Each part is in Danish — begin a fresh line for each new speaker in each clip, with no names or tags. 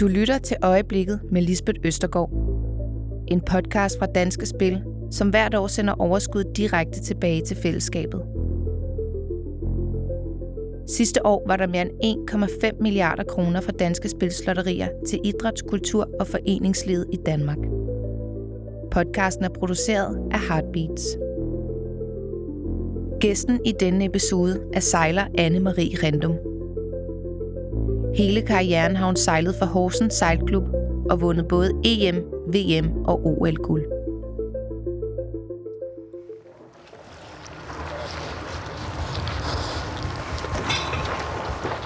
Du lytter til Øjeblikket med Lisbeth Østergaard. En podcast fra Danske Spil, som hvert år sender overskud direkte tilbage til fællesskabet. Sidste år var der mere end 1,5 milliarder kroner fra Danske Spilslotterier til idræts-, kultur- og foreningslivet i Danmark. Podcasten er produceret af Heartbeats. Gæsten i denne episode er sejler Anne-Marie Rendum. Hele karrieren har hun sejlet for Horsens Sejlklub og vundet både EM, VM og OL-guld.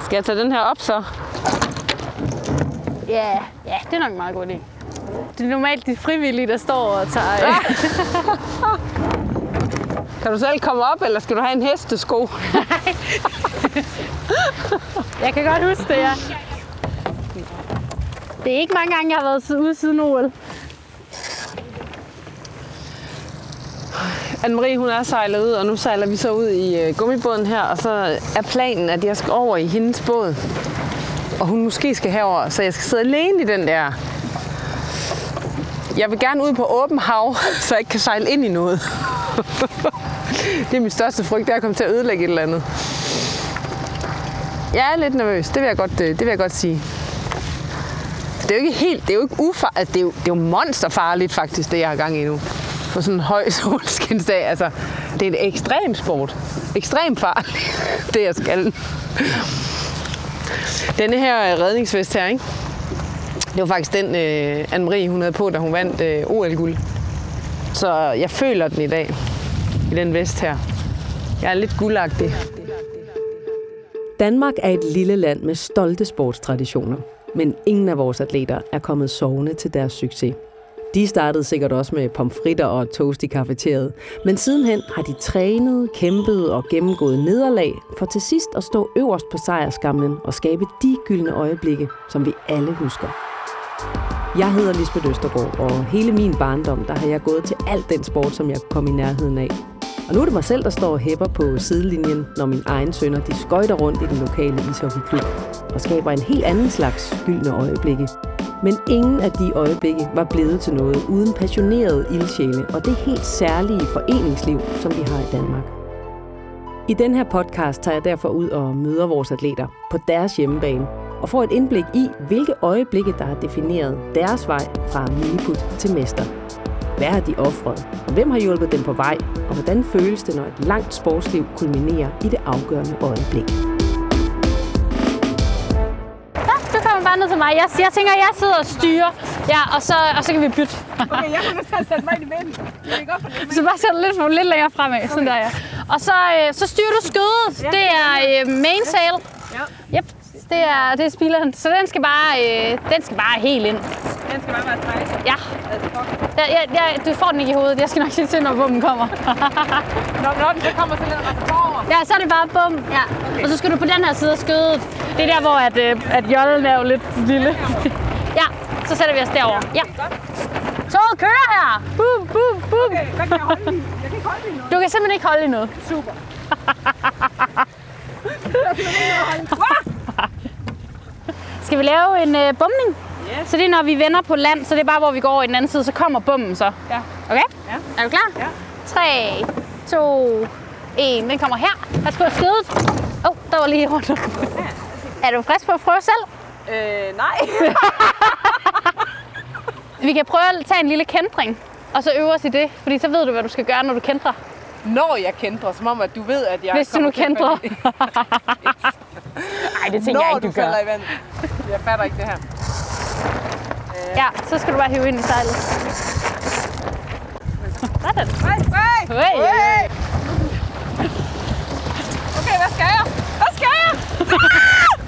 Skal jeg tage den her op så?
Ja, ja, det er nok en meget god idé. Det er normalt de frivillige, der står og tager... Ja.
Kan du selv komme op, eller skal du have en hestesko?
Jeg kan godt huske det, ja. Det er ikke mange gange, jeg har været ude siden OL.
Anne-Marie, hun er sejlet ud, og nu sejler vi så ud i øh, gummibåden her, og så er planen, at jeg skal over i hendes båd. Og hun måske skal herover, så jeg skal sidde alene i den der. Jeg vil gerne ud på åben hav, så jeg ikke kan sejle ind i noget. det er min største frygt, det er at komme til at ødelægge et eller andet. Jeg er lidt nervøs, det vil jeg godt, øh, det vil jeg godt sige. Det er jo ikke helt, det er jo ikke ufar, altså, det, er jo, det er jo monsterfarligt faktisk, det jeg har gang i nu. På sådan en høj solskinsdag, altså, det er en ekstrem sport. Ekstrem farligt, det jeg skal. Denne her øh, redningsvest her, ikke? Det var faktisk den, øh, Anne-Marie hun havde på, da hun vandt øh, OL-guld. Så jeg føler den i dag, i den vest her. Jeg er lidt guldagtig.
Danmark er et lille land med stolte sportstraditioner, men ingen af vores atleter er kommet sovende til deres succes. De startede sikkert også med pomfritter og toast i kafeteriet, men sidenhen har de trænet, kæmpet og gennemgået nederlag for til sidst at stå øverst på sejrskamlen og skabe de gyldne øjeblikke, som vi alle husker. Jeg hedder Lisbeth Østergaard, og hele min barndom, der har jeg gået til alt den sport, som jeg kom i nærheden af. Og nu er det mig selv, der står og hæpper på sidelinjen, når min egen sønner de skøjter rundt i den lokale ishockeyklub og skaber en helt anden slags gyldne øjeblikke. Men ingen af de øjeblikke var blevet til noget uden passionerede ildsjæle og det helt særlige foreningsliv, som vi har i Danmark. I den her podcast tager jeg derfor ud og møder vores atleter på deres hjemmebane og får et indblik i, hvilke øjeblikke, der har defineret deres vej fra miniput til mester. Hvad har de offret, og hvem har hjulpet dem på vej, og hvordan føles det, når et langt sportsliv kulminerer i det afgørende øjeblik?
Så, du kommer bare ned til mig. Jeg, jeg tænker, jeg sidder og styrer, ja, og så, og så kan vi bytte.
Okay, jeg kommer til at sætte mig i midten. Det er godt for det.
Så bare sæt lidt, lidt længere fremad, sådan der, ja. Og så, øh, så styrer du skødet. Det er øh, mainsail.
Ja.
Yep, det er, det er spileren. Så den skal bare, øh, den skal bare helt ind.
Den skal bare være strejt.
Ja. Ja, ja, ja, du får den ikke i hovedet. Jeg skal nok sige til, når bomben kommer.
Når, når den så kommer til den rette forover.
ja, så er det bare bum. Ja. Og så skal du på den her side af skødet. Det er der, hvor at, øh, at jollen er jo lidt lille. ja, så sætter vi os derover. Ja. Toget kører her. Boom, boom, boom.
Okay, hvad kan jeg holde i? Jeg kan ikke holde i noget.
Du kan simpelthen ikke holde i noget.
Super.
Skal vi lave en øh, bumning?
Yes.
Så det er, når vi vender på land, så det er bare, hvor vi går over i den anden side, så kommer bummen så.
Ja.
Okay?
Ja.
Er du klar?
Ja.
3, 2, 1. Den kommer her. Pas på skødet. Åh, oh, der var lige rundt. er du frisk på at prøve selv?
Øh, nej.
Vi kan prøve at tage en lille kentring, og så øve os i det. Fordi så ved du, hvad du skal gøre, når du kentrer.
Når jeg kendrer, som om at du ved, at jeg
Hvis du nu
i-
Nej, det tænker
Når
jeg ikke,
du
du gør.
falder i vand. Jeg fatter ikke det her.
Ja, så skal du bare hive ind i sejlet. Sådan.
Hey, hey,
Hey.
hey. Okay, hvad skal jeg? Hvad skal jeg?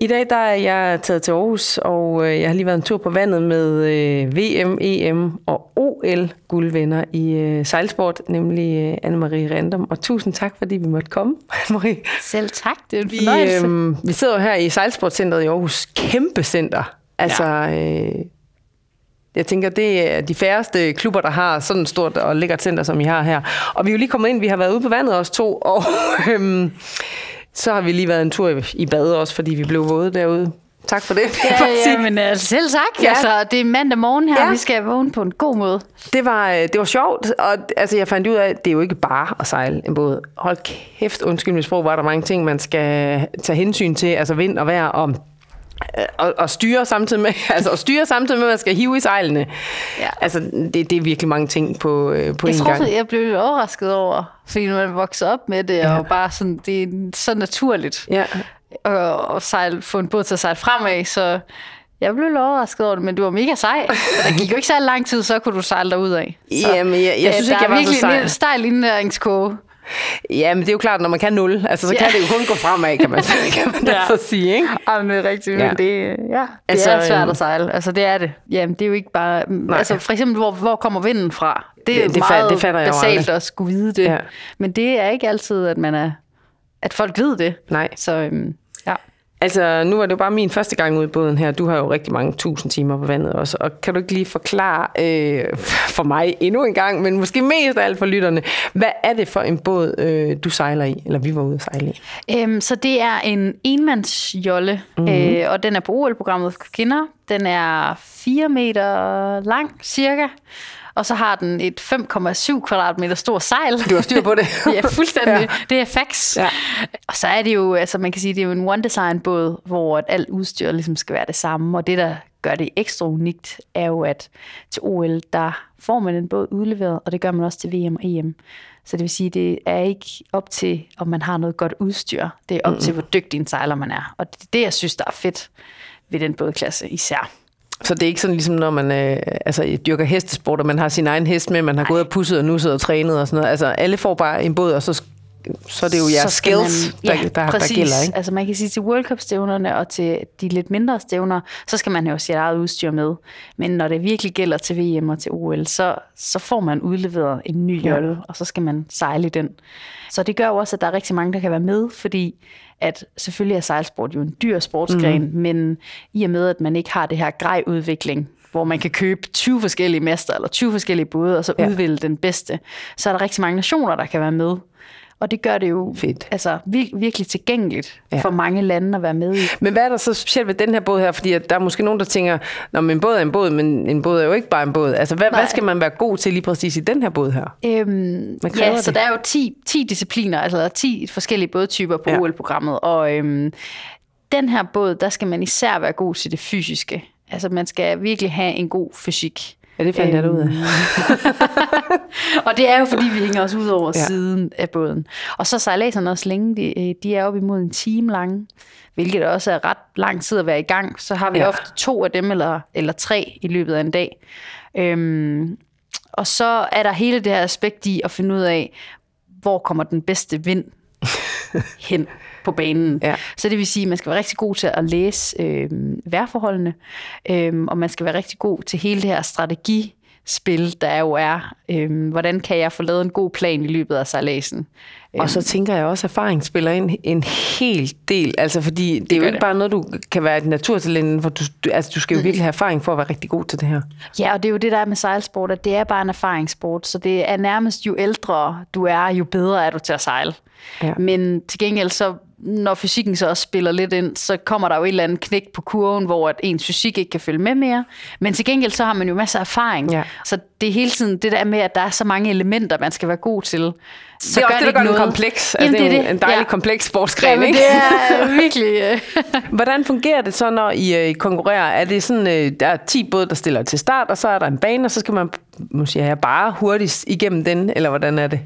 I dag der er jeg taget til Aarhus, og øh, jeg har lige været en tur på vandet med øh, VM, EM og OL-guldvinder i øh, sejlsport, nemlig øh, Anne-Marie Random. Og tusind tak, fordi vi måtte komme, Anne-Marie.
Selv tak, det er en
Vi,
fornøjelse.
øh, vi sidder jo her i Sejlsportcenteret i Aarhus. Kæmpe center. Altså, ja. øh, Jeg tænker, det er de færreste klubber, der har sådan et stort og lækkert center, som I har her. Og vi er jo lige kommet ind, vi har været ude på vandet os to, og øhm, så har vi lige været en tur i, i bad også, fordi vi blev våde derude. Tak for det.
Ja, ja, men uh, selv tak.
Ja.
Altså, det er mandag morgen her,
Ja.
vi skal vågne på en god måde.
Det var, øh, det var sjovt, og altså, jeg fandt ud af, at det er jo ikke bare at sejle en båd. Hold kæft, undskyld mit sprog, var der mange ting, man skal tage hensyn til, altså vind og vejr og øh, og, og styre samtidig med, altså at styre samtidig med, at man skal hive i sejlene.
Ja.
Altså, det, det er virkelig mange ting på, øh, på
Jeg
én
tror,
gang.
jeg blev lidt overrasket over, fordi når man vokser op med det,
ja.
og bare sådan, det er så naturligt
Ja,
at, at sejle, få en båd til at sejle fremad, så jeg blev overrasket over det, men du var mega sej. Og der gik jo ikke så lang tid, så kunne du sejle derud af. Så,
Jamen, jeg- jeg
øh,
synes
der
ikke, jeg
er
var så
virkelig
sej.
en stejl indlæringskode.
ja, men det er jo klart, når man kan nul, altså, så kan
Ja.
det jo kun gå fremad, kan man, kan man ja.
Ja.
så sige. Ikke?
Jamen, det er rigtigt,
Ja.
det, ja, det
Altså,
er svært
øhm,
at sejle. Altså, det er det. Jamen, det er jo ikke bare... Altså, for eksempel, hvor, hvor kommer vinden fra? Det er
Det-
det, meget
det fatter jeg
basalt at skulle vide det.
Ja.
Ja. Men det er ikke altid, at man er... At folk ved det.
Nej.
Så øhm, ja.
Altså, nu var det jo bare min første gang ude i båden her. Du har jo rigtig mange tusind timer på vandet også. Og kan du ikke lige forklare øh, for mig endnu en gang, men måske mest af alt for lytterne, hvad er det for en båd, øh, du sejler i, eller vi var ude at sejle i?
Øhm, så det er en enmandsjolle, mm-hmm. øh, og den er på OL-programmet for kvinder. Den er 4 meter lang, cirka. Og så har den et 5,7 kvadratmeter stor sejl.
Du har styr på det.
ja, fuldstændig.
Ja.
Det er facts.
Ja.
Og så er det jo, altså man kan sige, det er jo en one-design-båd, hvor at alt udstyr ligesom skal være det samme. Og det, der gør det ekstra unikt, er jo, at til OL, der får man en båd udleveret, og det gør man også til VM og EM. Så det vil sige, det er ikke op til, om man har noget godt udstyr. Det er op mm. til, hvor dygtig en sejler man er. Og det er det, jeg synes, der er fedt ved den bådklasse især.
Så det er ikke sådan ligesom, når man øh, altså, dyrker hestesport, og man har sin egen hest med, man har gået og pusset og nusset og trænet og sådan noget. Altså, alle får bare en båd, og så, så er det jo jeres skills,
man,
der,
ja,
der, der
præcis.
gælder, ikke?
Altså man kan sige til World Cup stævnerne og til de lidt mindre stævner, så skal man jo sit eget udstyr med. Men når det virkelig gælder til VM og til OL, så, så får man udleveret en ny jolle, og så skal man sejle i den. Så det gør jo også, at der er rigtig mange, der kan være med, fordi at selvfølgelig er sejlsport jo en dyr sportsgren, mm. men i og med, at man ikke har det her grejudvikling, hvor man kan købe 20 forskellige master eller 20 forskellige både, og så
Ja.
ja. udvælge den bedste, så er der rigtig mange nationer, der kan være med. Og det gør det jo
Fedt.
altså, vir- virkelig tilgængeligt
Ja.
for mange lande at være med i.
Men hvad er der så specielt ved den her båd her? Fordi der er måske nogen, der tænker, Nå, men en båd er en båd, men en båd er jo ikke bare en båd. Altså, hvad, hvad skal man være god til lige præcis i den her båd her?
Øhm, ja, så
det?
der er jo 10, 10 discipliner, altså 10 forskellige bådtyper på
ja.
OL-programmet, og øhm, den her båd, der skal man især være god til det fysiske. Altså man skal virkelig have en god fysik.
Ja, det fandt jeg da ud af.
og det er jo fordi, vi hænger os ud over
Ja.
siden af båden. Og så sejladserne også længe, de, de er op imod en time lange, hvilket også er ret lang tid at være i gang. Så har vi
ja.
ofte to af dem, eller, eller tre i løbet af en dag. Øhm, og så er der hele det her aspekt i at finde ud af, hvor kommer den bedste vind hen på banen.
Ja.
Så det vil sige, at man skal være rigtig god til at læse øh, vejrforholdene, øh, og man skal være rigtig god til hele det her strategispil, der jo er. Øh, hvordan kan jeg få lavet en god plan i løbet af sejladsen?
Og så tænker jeg også, at erfaring spiller en, en hel del. Altså, fordi det, det er jo ikke
det.
bare noget, du kan være et naturtalent, for du, du, altså, du skal jo virkelig have erfaring for at være rigtig god til det her.
Ja, og det er jo det, der er med sejlsport, at det er bare en erfaringssport, så det er nærmest jo ældre du er, jo bedre er du til at sejle.
Ja.
Men til gengæld så, når fysikken så også spiller lidt ind, så kommer der jo et eller andet knæk på kurven, hvor at ens fysik ikke kan følge med mere. Men til gengæld så har man jo masser af erfaring.
Ja.
Så det er hele tiden det der med, at der er så mange elementer, man skal være god til. Så
det er også det, der
ikke
gør den
noget.
kompleks. Altså,
Jamen,
det er
det
en,
er det.
en dejlig
Ja.
kompleks sportsgren,
Jamen,
ikke?
det er virkelig... øh,
Hvordan fungerer det så, når I øh, konkurrerer? Er det sådan, øh, der er 10 både, der stiller til start, og så er der en bane, og så skal man måske ja, bare hurtigst igennem den, eller hvordan er det?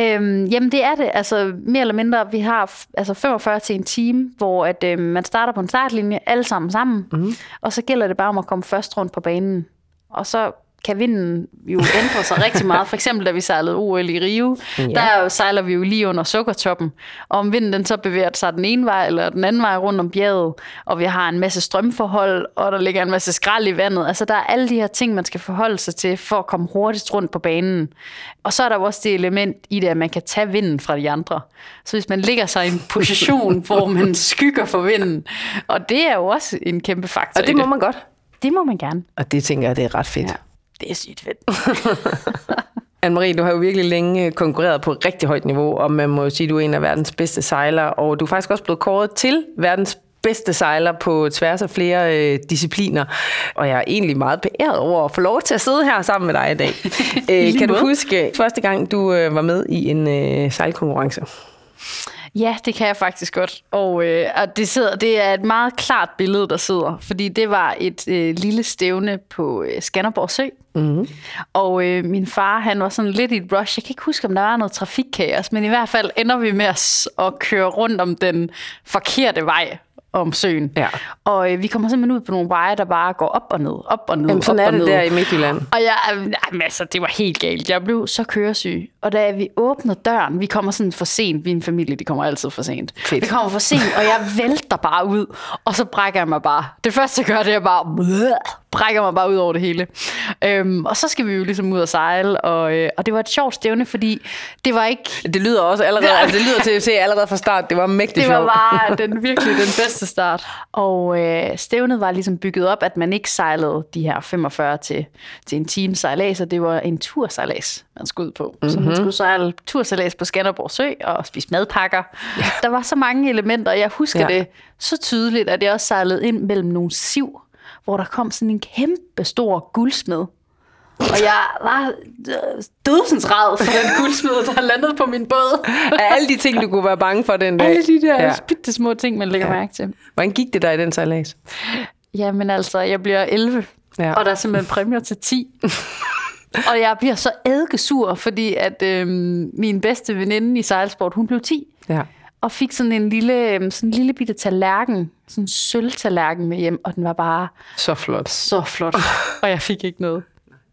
Øhm, jamen det er det, altså mere eller mindre, vi har altså 45 til en time, hvor at, øhm, man starter på en startlinje, alle sammen sammen, mm. og så gælder det bare om at komme først rundt på banen. Og så kan vinden jo ændre sig rigtig meget. For eksempel da vi sejlede OL i Rio, ja. der sejler vi jo lige under sukkertoppen. Og om vinden den så bevæger sig den ene vej eller den anden vej rundt om bjerget, og vi har en masse strømforhold, og der ligger en masse skrald i vandet. Altså der er alle de her ting, man skal forholde sig til for at komme hurtigst rundt på banen. Og så er der jo også det element i det, at man kan tage vinden fra de andre. Så hvis man ligger sig i en position, hvor man skygger for vinden, og det er jo også en kæmpe faktor
Og det må
det.
man godt.
Det må man gerne.
Og det tænker jeg, det er ret fedt.
Ja. Det er sygt fedt.
Anne-Marie, du har jo virkelig længe konkurreret på et rigtig højt niveau, og man må jo sige, at du er en af verdens bedste sejlere, og du er faktisk også blevet kåret til verdens bedste sejler på tværs af flere øh, discipliner. Og jeg er egentlig meget beæret over at få lov til at sidde her sammen med dig i dag. øh, kan du huske første gang, du øh, var med i en øh, sejlkonkurrence?
Ja, det kan jeg faktisk godt. Og, øh, og det, sidder, det er et meget klart billede, der sidder. Fordi det var et øh, lille stævne på øh, Skanderborg Sø. Mm-hmm. Og øh, min far, han var sådan lidt i et rush. Jeg kan ikke huske, om der var noget trafikkaos, men i hvert fald ender vi med at, at køre rundt om den forkerte vej om søen.
Ja.
Og øh, vi kommer simpelthen ud på nogle veje, der bare går op og ned, op og ned,
Jamen, sådan
op
er
og
det
ned.
der i Midtjylland.
Og jeg, jamen, altså, det var helt galt. Jeg blev så køresyg. Og da vi åbner døren, vi kommer sådan for sent. Vi er en familie, de kommer altid for sent.
Fedt.
Vi kommer for sent, og jeg vælter bare ud. Og så brækker jeg mig bare. Det første, jeg gør, det er bare... brækker mig bare ud over det hele. Øhm, og så skal vi jo ligesom ud og sejle. Og, øh, og det var et sjovt stævne, fordi det var ikke...
Det lyder også allerede, altså det lyder til at se allerede fra start, det var mægtigt
Det var
sjovt.
bare den, virkelig den bedste start. Og øh, stævnet var ligesom bygget op, at man ikke sejlede de her 45 til, til en time sejlads, og det var en tursejlads, man skulle ud på. Mm-hmm. Så man skulle sejle tursejlads på Skanderborg Sø og spise madpakker. Ja. Der var så mange elementer, og jeg husker
ja.
det så tydeligt, at jeg også sejlede ind mellem nogle siv, hvor der kom sådan en kæmpe stor guldsmed. Og jeg var øh, dødsensræd for den guldsmed, der landede på min båd.
Af alle de ting, du kunne være bange for den dag.
Alle de der
Ja.
bitte små ting, man lægger ja. mærke til.
Hvordan gik det der i den sejlads?
Jamen altså, jeg bliver 11,
Ja.
ja. og der er simpelthen præmier til 10. og jeg bliver så eddikesur, fordi at øhm, min bedste veninde i sejlsport, hun blev 10.
Ja.
Og fik sådan en lille, øhm, sådan en lille bitte tallerken, sådan en sølvtallerken med hjem, og den var bare
Så flot.
så flot. og jeg fik ikke noget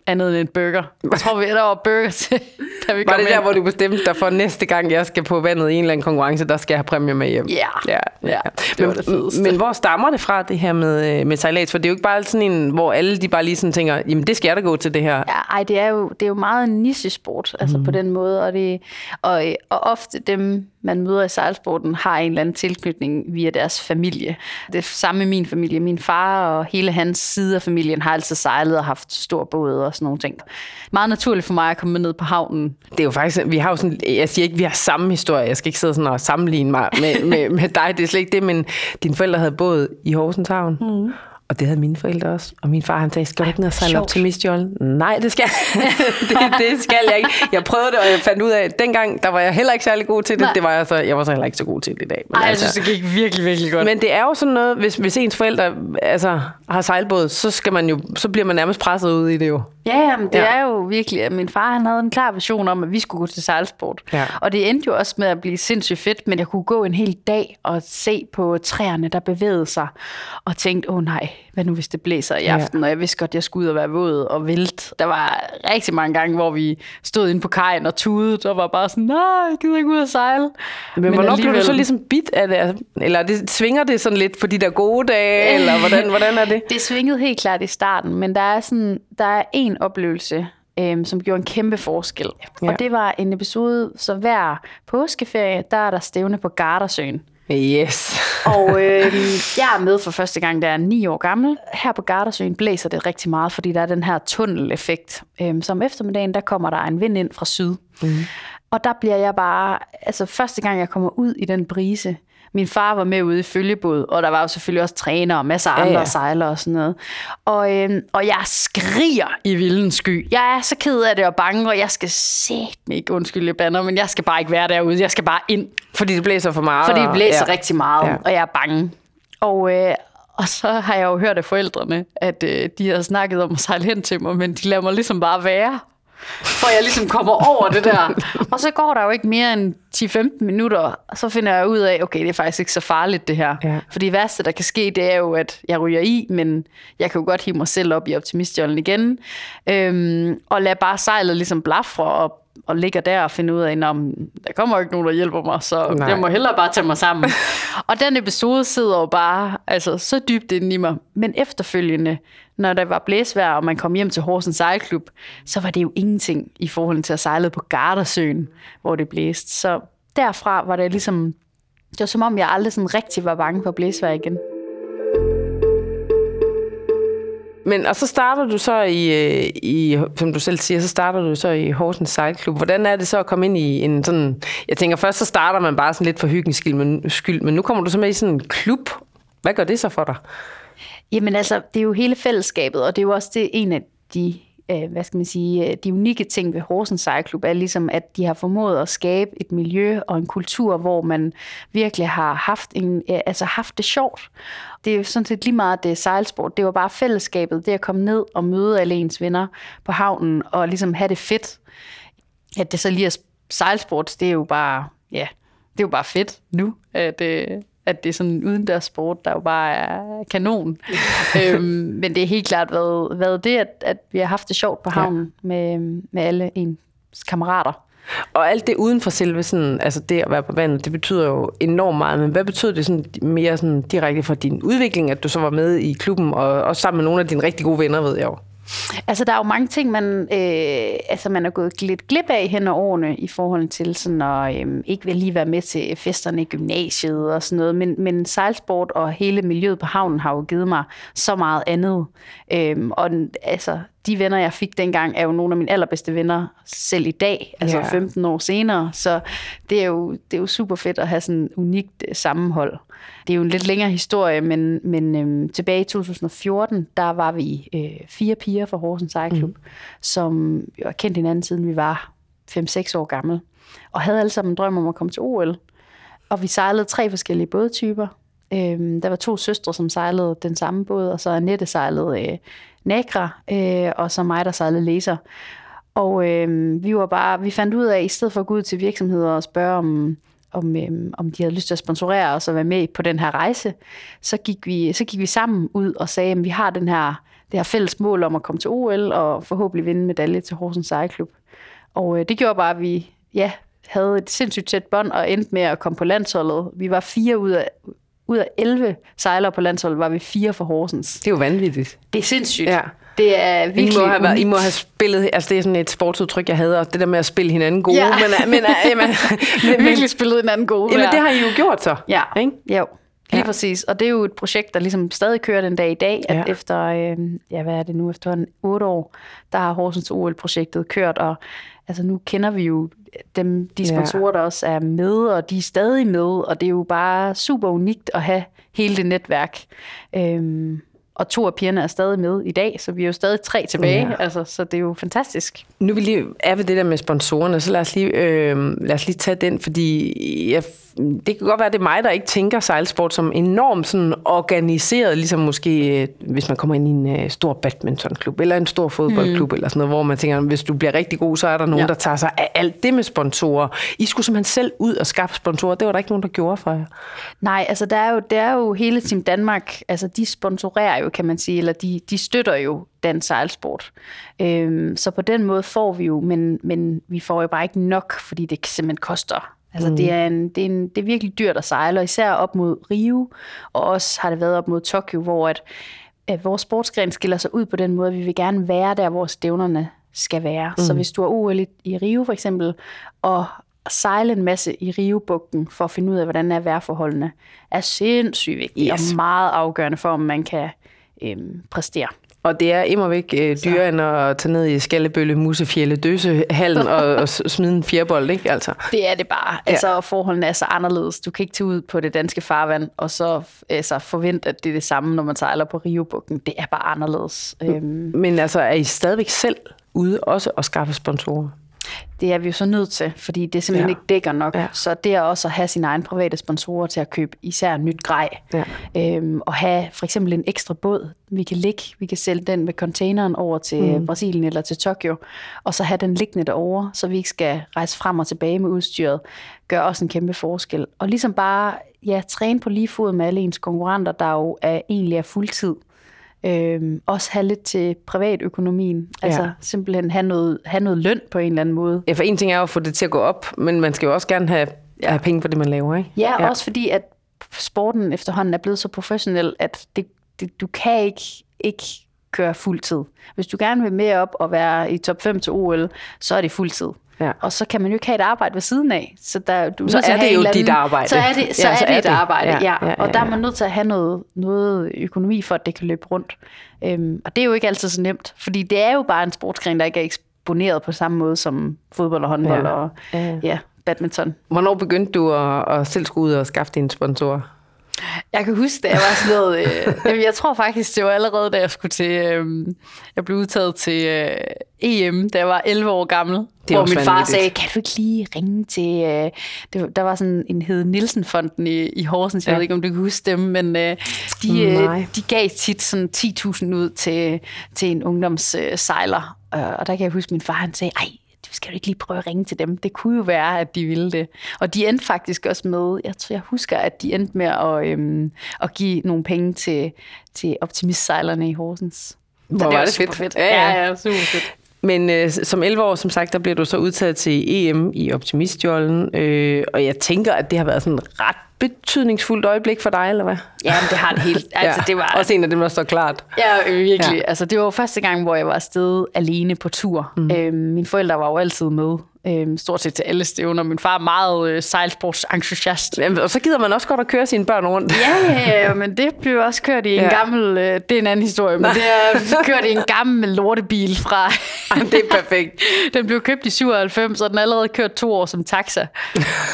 andet end en burger. Jeg tror, vi der var burger til, da vi
Var det der,
ind.
hvor du bestemte dig for, næste gang, jeg skal på vandet i en eller anden konkurrence, der skal jeg have præmie med hjem?
Ja.
ja,
Ja, det
men. Men hvor stammer det fra, det her med, øh, med sejlads? For det er jo ikke bare sådan en, hvor alle de bare lige sådan tænker, jamen det skal jeg da gå til det her.
Ja, ej, det er jo, det er jo meget en nichesport, altså mm. på den måde, og, det, og, og ofte dem, man møder i sejlsporten, har en eller anden tilknytning via deres familie. Det er samme med min familie. Min far og hele hans side af familien har altid sejlet og haft stor båd og sådan nogle ting. Meget naturligt for mig at komme ned på havnen.
Det er jo faktisk, vi har jo sådan, jeg siger ikke, vi har samme historie, jeg skal ikke sidde sådan og sammenligne mig med, med, med dig, det er slet ikke det, men dine forældre havde båd i Horsens Havn. Mm. Og det havde mine forældre også. Og min far han sagde, skal du ikke ned og sejle op til Mistjollen? Nej, det skal, det, det skal jeg ikke. Jeg prøvede det, og jeg fandt ud af, at dengang, der var jeg heller ikke særlig god til det.
Nej.
Det var jeg så, jeg var så heller ikke så god til det i dag. Men,
Ej, jeg
altså,
synes, det gik virkelig, virkelig godt.
men det er jo sådan noget, hvis, hvis ens forældre altså, har sejlbåd, så, skal man jo, så bliver man nærmest presset ud i det jo.
Ja, jamen, det
Ja.
ja. er jo virkelig, at min far han havde en klar vision om, at vi skulle gå til sejlsport.
Ja.
Og det endte jo også med at blive sindssygt fedt, men jeg kunne gå en hel dag og se på træerne, der bevægede sig, og tænkte, åh oh, nej, hvad nu hvis det blæser i
Ja.
aften, og jeg vidste godt, jeg skulle ud og være våd og vælt. Der var rigtig mange gange, hvor vi stod inde på kajen og tudede, og var bare sådan, nej, jeg gider ikke ud og sejle.
Men, men hvornår blev du så ligesom bit af det? Altså, Eller det, svinger det sådan lidt på de der gode dage, eller hvordan, hvordan er det?
Det svingede helt klart i starten, men der er sådan, der er en oplevelse, øhm, som gjorde en kæmpe forskel.
Ja.
Og det var en episode, så hver påskeferie, der er der stævne på Gardersøen.
Yes.
Og øh, jeg er med for første gang, da jeg er ni år gammel. Her på Gardersøen blæser det rigtig meget, fordi der er den her tunneleffekt. Øhm, som eftermiddagen, der kommer der en vind ind fra syd. Mm. Og der bliver jeg bare, altså første gang jeg kommer ud i den brise, min far var med ude i følgebåd, og der var jo selvfølgelig også træner og masser af andre
ja.
ja, sejlere og sådan noget. Og, øhm, og jeg skriger i vildens sky. Jeg er så ked af det og bange, og jeg skal sæt mig ikke undskylde, jeg bander, men jeg skal bare ikke være derude. Jeg skal bare ind.
Fordi det blæser for meget.
Fordi det blæser
ja.
ja. rigtig meget,
ja.
og jeg er bange. Og, øh, og så har jeg jo hørt af forældrene, at øh, de har snakket om at sejle hen til mig, men de lader mig ligesom bare være. For jeg ligesom kommer over det der. Og så går der jo ikke mere end 10-15 minutter, og så finder jeg ud af, okay, det er faktisk ikke så farligt det her.
Ja.
For det værste, der kan ske, det er jo, at jeg ryger i, men jeg kan jo godt hive mig selv op i optimistjollen igen. Øhm, og lade bare sejlet ligesom blafre og og ligger der og finder ud af, at der kommer ikke nogen, der hjælper mig, så.
Nej.
jeg må hellere bare tage mig sammen. og den episode sidder jo bare altså, så dybt inde i mig. Men efterfølgende, når der var blæsvejr, og man kom hjem til Horsens Sejlklub, så var det jo ingenting i forhold til at sejle på Gardersøen, hvor det blæste. Så derfra var det ligesom, det var som om, jeg aldrig sådan rigtig var bange for blæsvejr igen.
Men, og så starter du så i, øh, i, som du selv siger, så starter du så i Horsens Sejlklub. Hvordan er det så at komme ind i en sådan, jeg tænker først så starter man bare sådan lidt for hyggens skyld, men, skyld, men nu kommer du så med i sådan en klub. Hvad gør det så for dig?
Jamen altså, det er jo hele fællesskabet, og det er jo også det, en af de øh, hvad skal man sige, øh, de unikke ting ved Horsens Sejlklub er ligesom, at de har formået at skabe et miljø og en kultur, hvor man virkelig har haft, en, øh, altså haft det sjovt. Det er jo sådan set lige meget det sejlsport. Det var bare fællesskabet, det at komme ned og møde alle ens venner på havnen og ligesom have det fedt. At det så lige er sejlsport, det er jo bare, ja, det er jo bare fedt nu. At, øh, at det er sådan en udendørssport, der jo bare er kanon. øhm, men det er helt klart været, været det, at, at vi har haft det sjovt på havnen ja. med, med alle ens kammerater.
Og alt det uden for selve sådan, altså det at være på vandet, det betyder jo enormt meget. Men hvad betyder det sådan mere sådan direkte for din udvikling, at du så var med i klubben, og også sammen med nogle af dine rigtig gode venner, ved jeg jo?
Altså, der er jo mange ting, man, øh, altså, man er gået lidt glip af hen over årene i forhold til sådan at øh, ikke vil lige være med til festerne i gymnasiet og sådan noget. Men, men sejlsport og hele miljøet på havnen har jo givet mig så meget andet. Øh, og altså, de venner, jeg fik dengang, er jo nogle af mine allerbedste venner selv i dag, altså yeah. 15 år senere. Så det er, jo, det er jo super fedt at have sådan et unikt øh, sammenhold. Det er jo en lidt længere historie, men, men øhm, tilbage i 2014, der var vi øh, fire piger fra Horsens Sejlklub, mm. som jo har kendt hinanden siden vi var 5-6 år gamle, og havde alle sammen en drøm om at komme til OL. Og vi sejlede tre forskellige bådtyper. Øhm, der var to søstre, som sejlede den samme båd, og så Annette sejlede øh, Nagra, øh, og så mig, der sejlede laser. Og øh, vi var bare, vi fandt ud af, at i stedet for at gå ud til virksomheder og spørge om, om, øh, om de havde lyst til at sponsorere os og være med på den her rejse, så gik vi, så gik vi sammen ud og sagde, at vi har den her, det her fælles mål om at komme til OL og forhåbentlig vinde medalje til Horsens Sejlklub. Og øh, det gjorde bare, at vi ja, havde et sindssygt tæt bånd og endte med at komme på landsholdet. Vi var fire ud af, ud af 11 sejlere på landsholdet, var vi fire for Horsens.
Det er jo vanvittigt.
Det er sindssygt. Ja. Det er virkelig
I må, have været, I må have spillet, altså det er sådan et sportsudtryk, jeg havde, og det der med at spille hinanden gode. Ja. Men, men, men, men,
men, virkelig spillet hinanden gode.
Jamen, det har I jo gjort så.
Ja, ikke? jo. Lige ja. præcis. Og det er jo et projekt, der ligesom stadig kører den dag i dag, at ja. efter, øh, ja, hvad er det nu, efter en otte år, der har Horsens OL-projektet kørt, og altså nu kender vi jo dem, de sponsorer, ja. der også er med, og de er stadig med, og det er jo bare super unikt at have hele det netværk. Øhm, og to af pigerne er stadig med i dag, så vi er jo stadig tre tilbage, ja. altså, så det er jo fantastisk.
Nu vi lige er ved det der med sponsorerne, så lad os lige, øh, lad os lige tage den, fordi jeg det kan godt være, at det er mig, der ikke tænker sejlsport som enormt sådan organiseret, ligesom måske, øh, hvis man kommer ind i en uh, stor badmintonklub, eller en stor fodboldklub, mm. eller sådan noget, hvor man tænker, hvis du bliver rigtig god, så er der nogen, ja. der tager sig af alt det med sponsorer. I skulle simpelthen selv ud og skaffe sponsorer. Det var der ikke nogen, der gjorde for jer.
Nej, altså der er jo, der er jo hele Team Danmark, altså de sponsorerer jo, kan man sige, eller de, de støtter jo dansk sejlsport. Øhm, så på den måde får vi jo, men, men vi får jo bare ikke nok, fordi det simpelthen koster Altså mm. det, er en, det, er en, det er virkelig dyrt at sejle, og især op mod Rio, og også har det været op mod Tokyo, hvor at, at vores sportsgren skiller sig ud på den måde, at vi vil gerne være der, hvor stævnerne skal være. Mm. Så hvis du er OL i, i Rio for eksempel, og sejle en masse i Rio-bugten for at finde ud af, hvordan er vejrforholdene, er sindssygt vigtigt yes. og meget afgørende for, om man kan øhm, præstere.
Og det er immer væk øh, dyrere end at tage ned i Skallebølle, Musefjælde, Døsehallen og, og smide en fjerbold, ikke? Altså.
Det er det bare. Ja. Altså, forholdene er så anderledes. Du kan ikke tage ud på det danske farvand, og så altså, forvente, at det er det samme, når man sejler på Rio-bugten. Det er bare anderledes.
Øhm. Men altså, er I stadigvæk selv ude også at skaffe sponsorer?
Det er vi jo så nødt til, fordi det simpelthen ja. ikke dækker nok. Ja. Så det er også at have sine egne private sponsorer til at købe især nyt grej. Ja. Øhm, og have for eksempel en ekstra båd, vi kan ligge, vi kan sælge den med containeren over til mm. Brasilien eller til Tokyo, og så have den liggende derovre, så vi ikke skal rejse frem og tilbage med udstyret, gør også en kæmpe forskel. Og ligesom bare ja, træne på lige fod med alle ens konkurrenter, der jo er, egentlig er fuldtid. Øhm, også have lidt til privatøkonomien. Altså ja. simpelthen have noget, have noget løn på en eller anden måde.
Ja, for en ting er jo at få det til at gå op, men man skal jo også gerne have, ja. have penge for det, man laver, ikke?
Ja, ja, også fordi, at sporten efterhånden er blevet så professionel, at det, det, du kan ikke, ikke køre fuld tid. Hvis du gerne vil med op og være i top 5 til OL, så er det fuld tid.
Ja.
Og så kan man jo ikke have et arbejde ved siden af. Så, der, du
Så er det jo
en eller
dit
anden-
arbejde.
Så er det, så
Ja,
er
så
det
er
et
det.
arbejde,
Ja,
ja.
ja, ja,
Og der er man nødt til at have noget, noget økonomi for, at det kan løbe rundt. Øhm, og det er jo ikke altid så nemt, fordi det er jo bare en sportsgren, der ikke er eksponeret på samme måde som fodbold og håndbold
Ja.
og
Ja.
ja, badminton.
Hvornår begyndte du at, at selv skulle ud og skaffe dine sponsorer?
Jeg kan huske, da jeg var sådan noget... Øh, jamen, jeg tror faktisk, det var allerede, da jeg skulle til... Øh, jeg blev udtaget til øh, EM, da jeg var 11 år gammel.
Det
hvor min far
vanvittigt.
sagde, kan du ikke lige ringe til... Øh, det, der var sådan en hed Nielsen-fonden i, i Horsens. Jeg
Ja.
ved ikke, om du kan huske dem, men øh, de,
Nej.
øh, de gav tit sådan 10.000 ud til, til en ungdomssejler. Øh, og der kan jeg huske, min far han sagde, ej, skal du ikke lige prøve at ringe til dem? Det kunne jo være, at de ville det. Og de endte faktisk også med, jeg tror, jeg husker, at de endte med at, øhm, at give nogle penge til, til optimistsejlerne i Horsens.
Hvor
Så
var
var
det fedt.
fedt.
Ja, ja.
ja, super fedt.
Men øh, som 11 år, som sagt, der bliver du så udtaget til EM i Optimistjollen. Øh, og jeg tænker, at det har været sådan et ret betydningsfuldt øjeblik for dig, eller hvad?
Ja, men det har det helt. Altså,
ja.
det var,
Også en af dem, der står klart.
Ja, virkelig.
Ja.
Ja. Altså, det var jo første gang, hvor jeg var afsted alene på tur. Mm. Øhm, mine forældre var jo altid med. Øhm, stort set til alle stævner. Min far er meget øh, sejlsportsentusiast.
Jamen, Og så gider man også godt at køre sine børn rundt.
Ja, ja, ja, men det blev også kørt i en
Ja.
gammel... Øh, det er en anden historie, men det er kørt i en gammel lortebil fra...
det er perfekt.
den blev købt i 97, og den er allerede kørt to år som taxa.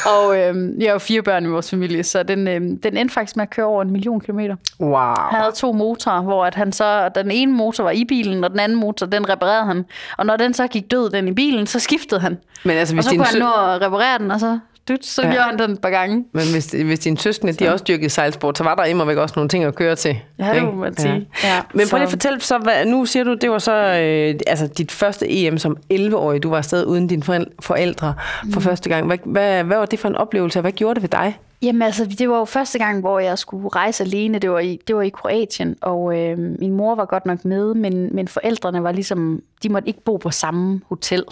og øh, jeg har jo fire børn i vores familie, så den, øh, den endte faktisk med at køre over en million kilometer.
Wow.
Han havde to motorer, hvor at han så, den ene motor var i bilen, og den anden motor, den reparerede han. Og når den så gik død, den i bilen, så skiftede han.
Men altså,
Og
hvis
så
din,
kunne han nå at reparere den, og så, dyt, så
Ja.
ja. gjorde han den et par gange.
men hvis, hvis dine søskende, de også dyrkede sejlsport, så var der immer væk også nogle ting at køre til.
Ja, det må man sige. Ja.
Men prøv lige at
Så-
fortælle, så, hvad, nu siger du, det var så øh, altså dit første EM som 11-årig. Du var afsted uden dine forældre for første gang. Hvad, hvad, hvad var det for en oplevelse, og hvad gjorde det ved dig?
Jamen altså, det var jo første gang, hvor jeg skulle rejse alene. Det var i, det var i Kroatien, og øh, min mor var godt nok med, men, men forældrene var ligesom, de måtte ikke bo på samme hotel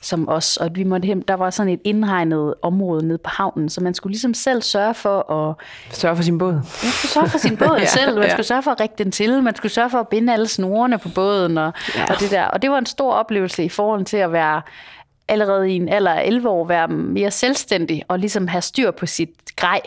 som os, og vi måtte hem, der var sådan et indhegnet område nede på havnen, så man skulle ligesom selv sørge for at
Sørge for sin båd.
Man skulle sørge for sin båd
Ja,
selv, man
ja.
skulle sørge for at række den til, man skulle sørge for at binde alle snorene på båden og,
ja.
og det der. Og det var en stor oplevelse i forhold til at være allerede i en alder af 11 år, være mere selvstændig og ligesom have styr på sit grej.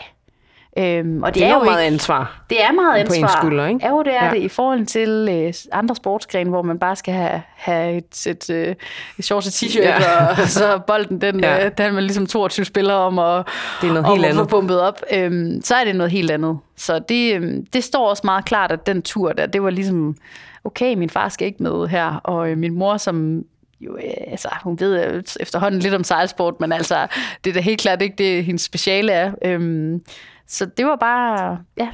Øhm, og det,
Det er
er
jo meget
ikke,
ansvar.
det er meget
på ens
ansvar.
skulder, ikke?
Ja, jo, det er
Ja.
det i forhold til øh, andre sportsgrene, hvor man bare skal have, have et sæt øh, shorts og t-shirt,
Ja.
og så bolden, den,
Ja.
øh, den er man ligesom 22 spillere om at,
Det er noget
om
helt
at få
andet.
pumpet op. Øhm, så er det noget helt andet. Så det, øhm, det står også meget klart, at den tur der, det var ligesom, okay, min far skal ikke med her, og øh, min mor, som jo, øh, altså, hun ved øh, efterhånden lidt om sejlsport, men altså, det er da helt klart ikke det, hendes speciale er. Øhm, så det var bare, ja,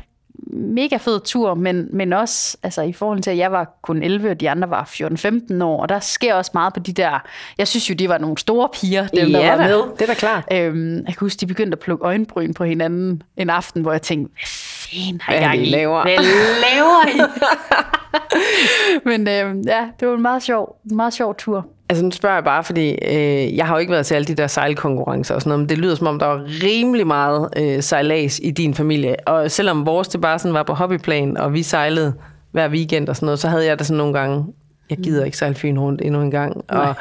mega fed tur, men, men også altså, i forhold til, at jeg var kun 11, og de andre var 14-15 år, og der sker også meget på de der, jeg synes jo, de var nogle store piger, dem der
ja,
var
da.
med.
det er da klart.
Øhm, jeg kan huske, de begyndte at plukke øjenbryn på hinanden en aften, hvor jeg tænkte, hvad fanden har I
i? laver?
Hvad laver I? Men øhm, ja, det var en meget sjov, en meget sjov tur.
Altså nu spørger jeg bare, fordi øh, jeg har jo ikke været til alle de der sejlkonkurrencer og sådan noget, men det lyder som om, der var rimelig meget øh, sejlads i din familie. Og selvom vores det bare sådan var på hobbyplan, og vi sejlede hver weekend og sådan noget, så havde jeg det sådan nogle gange, jeg gider ikke sejle Fyn rundt endnu en gang. Og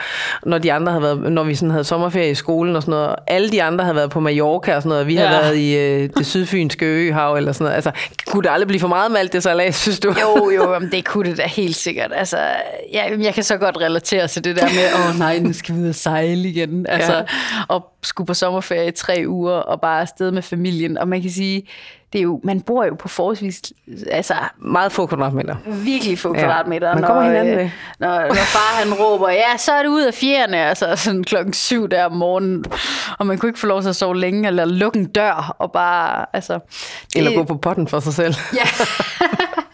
når de andre havde været, når vi sådan havde sommerferie i skolen og sådan noget, og alle de andre havde været på Mallorca og sådan noget, og vi havde
Ja.
været i øh, det sydfynske øhav eller sådan noget. Altså, kunne det aldrig blive for meget med alt det sejlads, synes du?
Jo, jo, jamen, det kunne det da helt sikkert. Altså, ja, jeg kan så godt relatere til det der med, åh oh, nej, nu skal vi ud og sejle igen. Altså,
ja.
og skulle på sommerferie i tre uger, og bare afsted med familien. Og man kan sige, det er jo, man bor jo på forholdsvis, altså
Meget få kvadratmeter.
virkelig få
Ja,
kvadratmeter.
man kommer hinanden ved.
øh, når, når far han råber, ja, så er det ud af fjerne, altså sådan klokken syv der om morgenen, og man kunne ikke få lov til at sove længe, eller lukke en dør, og bare, altså... Det,
Eller gå på potten for sig selv.
Ja.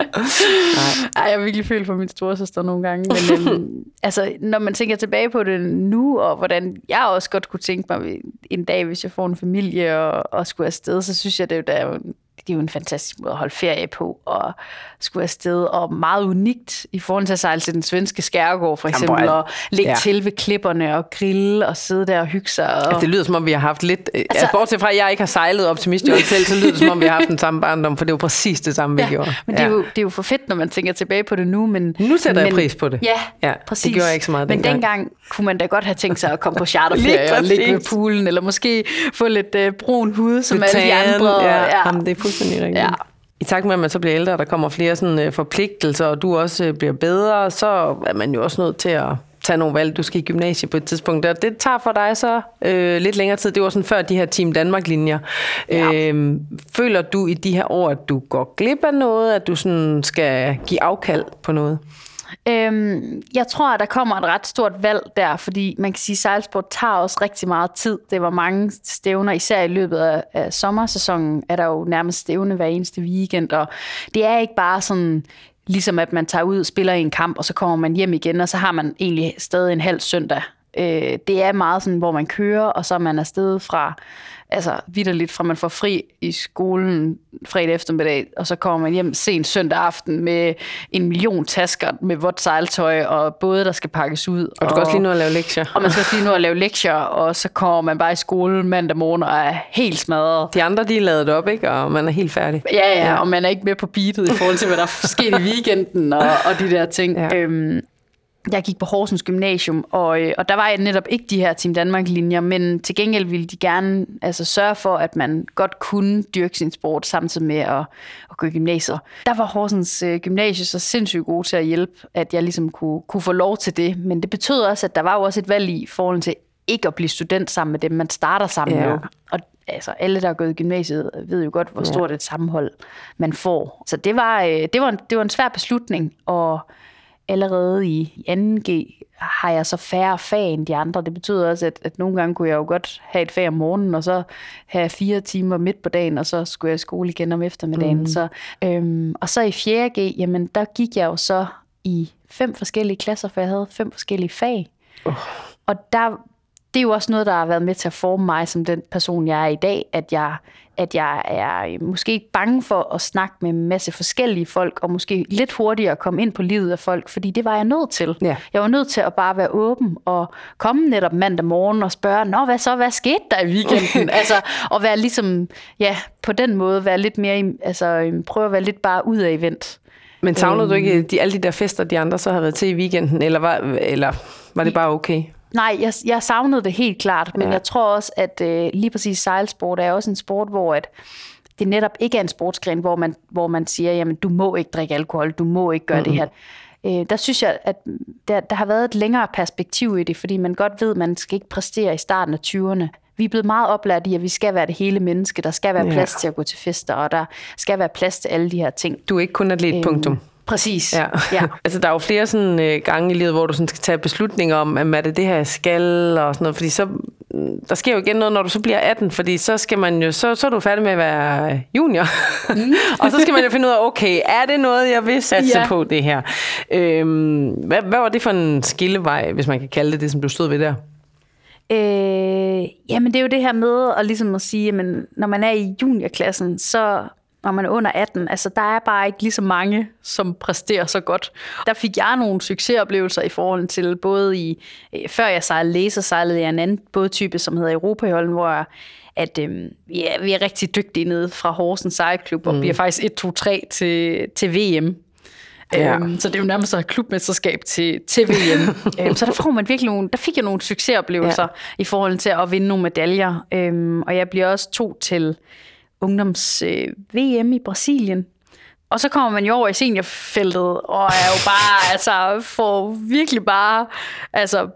Ej, jeg har virkelig følt for min storesøster nogle gange. Men øhm, altså, når man tænker tilbage på det nu, og hvordan jeg også godt kunne tænke mig en dag, hvis jeg får en familie og, og skulle afsted, så synes jeg, det er jo det er jo en fantastisk måde at holde ferie på, og skulle afsted, og meget unikt i forhold til at sejle til den svenske skærgård, for eksempel,
Jamen,
og ligge
ja.
ja. til ved klipperne, og grille, og sidde der og hygge sig. Og...
Altså, det lyder som om, vi har haft lidt... Altså, altså bortset fra, at jeg ikke har sejlet optimistjolle selv, så lyder det som om, vi har haft den samme barndom, for det var præcis det samme, vi
Ja,
gjorde.
men det er, jo, det er jo for fedt, når man tænker tilbage på det nu. Men,
Nu sætter jeg
men,
pris på det.
Ja,
Ja,
ja
det
præcis.
gjorde jeg ikke så meget
Men
dengang.
dengang kunne man da godt have tænkt sig at komme på charterferie og ligge ved
præcis.
poolen, eller måske få lidt øh, brun hud, som alle de andre.
Ja,
ja.
Jamen, det er fuldstændig rigtigt.
Ja.
I takt med, at man så bliver ældre, og der kommer flere sådan, øh, forpligtelser, og du også øh, bliver bedre, så er man jo også nødt til at tage nogle valg. Du skal i gymnasiet på et tidspunkt. Og det tager for dig så øh, lidt længere tid. Det var sådan før de her Team Danmark-linjer.
Ja.
Øh, føler du i de her år, at du går glip af noget, at du sådan skal give afkald på noget?
Øhm, jeg tror, at der kommer et ret stort valg der, fordi man kan sige, at sejlsport tager også rigtig meget tid. Det var mange stævner, især i løbet af, af sommersæsonen, er der jo nærmest stævne hver eneste weekend, og det er ikke bare sådan, ligesom at man tager ud og spiller i en kamp, og så kommer man hjem igen, og så har man egentlig stadig en halv søndag. Øh, det er meget sådan, hvor man kører, og så er man afsted fra, altså vidderligt fra man får fri i skolen fredag eftermiddag, og så kommer man hjem sent søndag aften med en million tasker med vådt sejltøj, og både der skal pakkes ud.
Og du skal også lige nå at lave lektier.
og man skal også lige nå at lave lektier, og så kommer man bare i skole mandag morgen og er helt smadret.
De andre, de er lavet op, ikke? og man er helt færdig.
Ja, ja, og man er ikke med på beatet i forhold til, hvad der er sket i weekenden og, og de der ting.
Ja.
Ja. Øhm, jeg gik på Horsens Gymnasium, og, øh, og der var netop ikke de her Team Danmark-linjer, men til gengæld ville de gerne altså, sørge for, at man godt kunne dyrke sin sport samtidig med at, at gå i gymnasiet. Der var Horsens øh, Gymnasie så sindssygt god til at hjælpe, at jeg ligesom kunne, kunne få lov til det, men det betød også, at der var jo også et valg i forhold til ikke at blive student sammen med dem, man starter sammen
Ja.
med. Og altså, alle, der har gået i gymnasiet, ved jo godt, hvor stort et sammenhold man får. Så det var, øh, det var, en, det var en svær beslutning, og allerede i 2G har jeg så færre fag end de andre. Det betyder også, at, at nogle gange kunne jeg jo godt have et fag om morgenen, og så have fire timer midt på dagen, og så skulle jeg i skole igen om eftermiddagen. Mm. Så, øhm, og så i 4G, jamen der gik jeg jo så i fem forskellige klasser, for jeg havde fem forskellige fag. Oh. Og der, det er jo også noget, der har været med til at forme mig som den person, jeg er i dag, at jeg, at jeg er øh, måske ikke bange for at snakke med en masse forskellige folk, og måske lidt hurtigere komme ind på livet af folk, fordi det var jeg nødt til.
Ja.
Jeg var nødt til at bare være åben og komme netop mandag morgen og spørge, nå hvad så, hvad skete der i weekenden? altså, og være ligesom, ja, på den måde være lidt mere, altså øhm, prøve at være lidt bare ud af event.
Men savnede du
Øhm.
ikke de, alle de der fester, de andre så har været til i weekenden, eller var, eller var det bare okay?
Nej, jeg, jeg savnede det helt klart, men
Ja.
ja. jeg tror også, at øh, lige præcis sejlsport er også en sport, hvor at det netop ikke er en sportsgren, hvor man, hvor man siger, jamen du må ikke drikke alkohol, du må ikke gøre mm-hmm. det her. Øh, der synes jeg, at der, der har været et længere perspektiv i det, fordi man godt ved, at man skal ikke præstere i starten af 20'erne. Vi er blevet meget oplært i, at vi skal være det hele menneske. Der skal være
Ja.
plads til at gå til fester, og der skal være plads til alle de her ting.
Du er ikke kun atlet, punktum.
Præcis.
Ja.
ja.
altså, der er jo flere sådan, øh, gange i livet, hvor du sådan skal tage beslutninger om, at er det det her, jeg skal, og sådan noget. Fordi så, mm, der sker jo igen noget, når du så bliver 18, fordi så skal man jo, så, så er du færdig med at være junior. Mm. og så skal man jo finde ud af, okay, er det noget, jeg vil satse
Ja.
på det her? Øhm, hvad, hvad var det for en skillevej, hvis man kan kalde det det, som du stod ved der?
Øh, jamen det er jo det her med at, ligesom at sige, at når man er i juniorklassen, så når man er under 18, altså der er bare ikke lige så mange, som præsterer så godt. Der fik jeg nogle succesoplevelser i forhold til, både i, øh, før jeg sejlede læser, sejlede jeg en anden bådtype, som hedder Europaholden, hvor jeg, at øh, vi, er, vi er rigtig dygtige nede fra Horsens Sejlklub, og bliver faktisk 1-2-3 til, til VM.
Ja.
Ja. Øhm, så det er jo nærmest et klubmesterskab til, til VM. øhm, så der, får man virkelig nogle, der fik jeg nogle succesoplevelser ja. i forhold til at vinde nogle medaljer. Øhm, og jeg bliver også to til ungdoms øh, VM i Brasilien. Og så kommer man jo over i seniorfeltet, og er jo bare, altså, får virkelig bare, altså,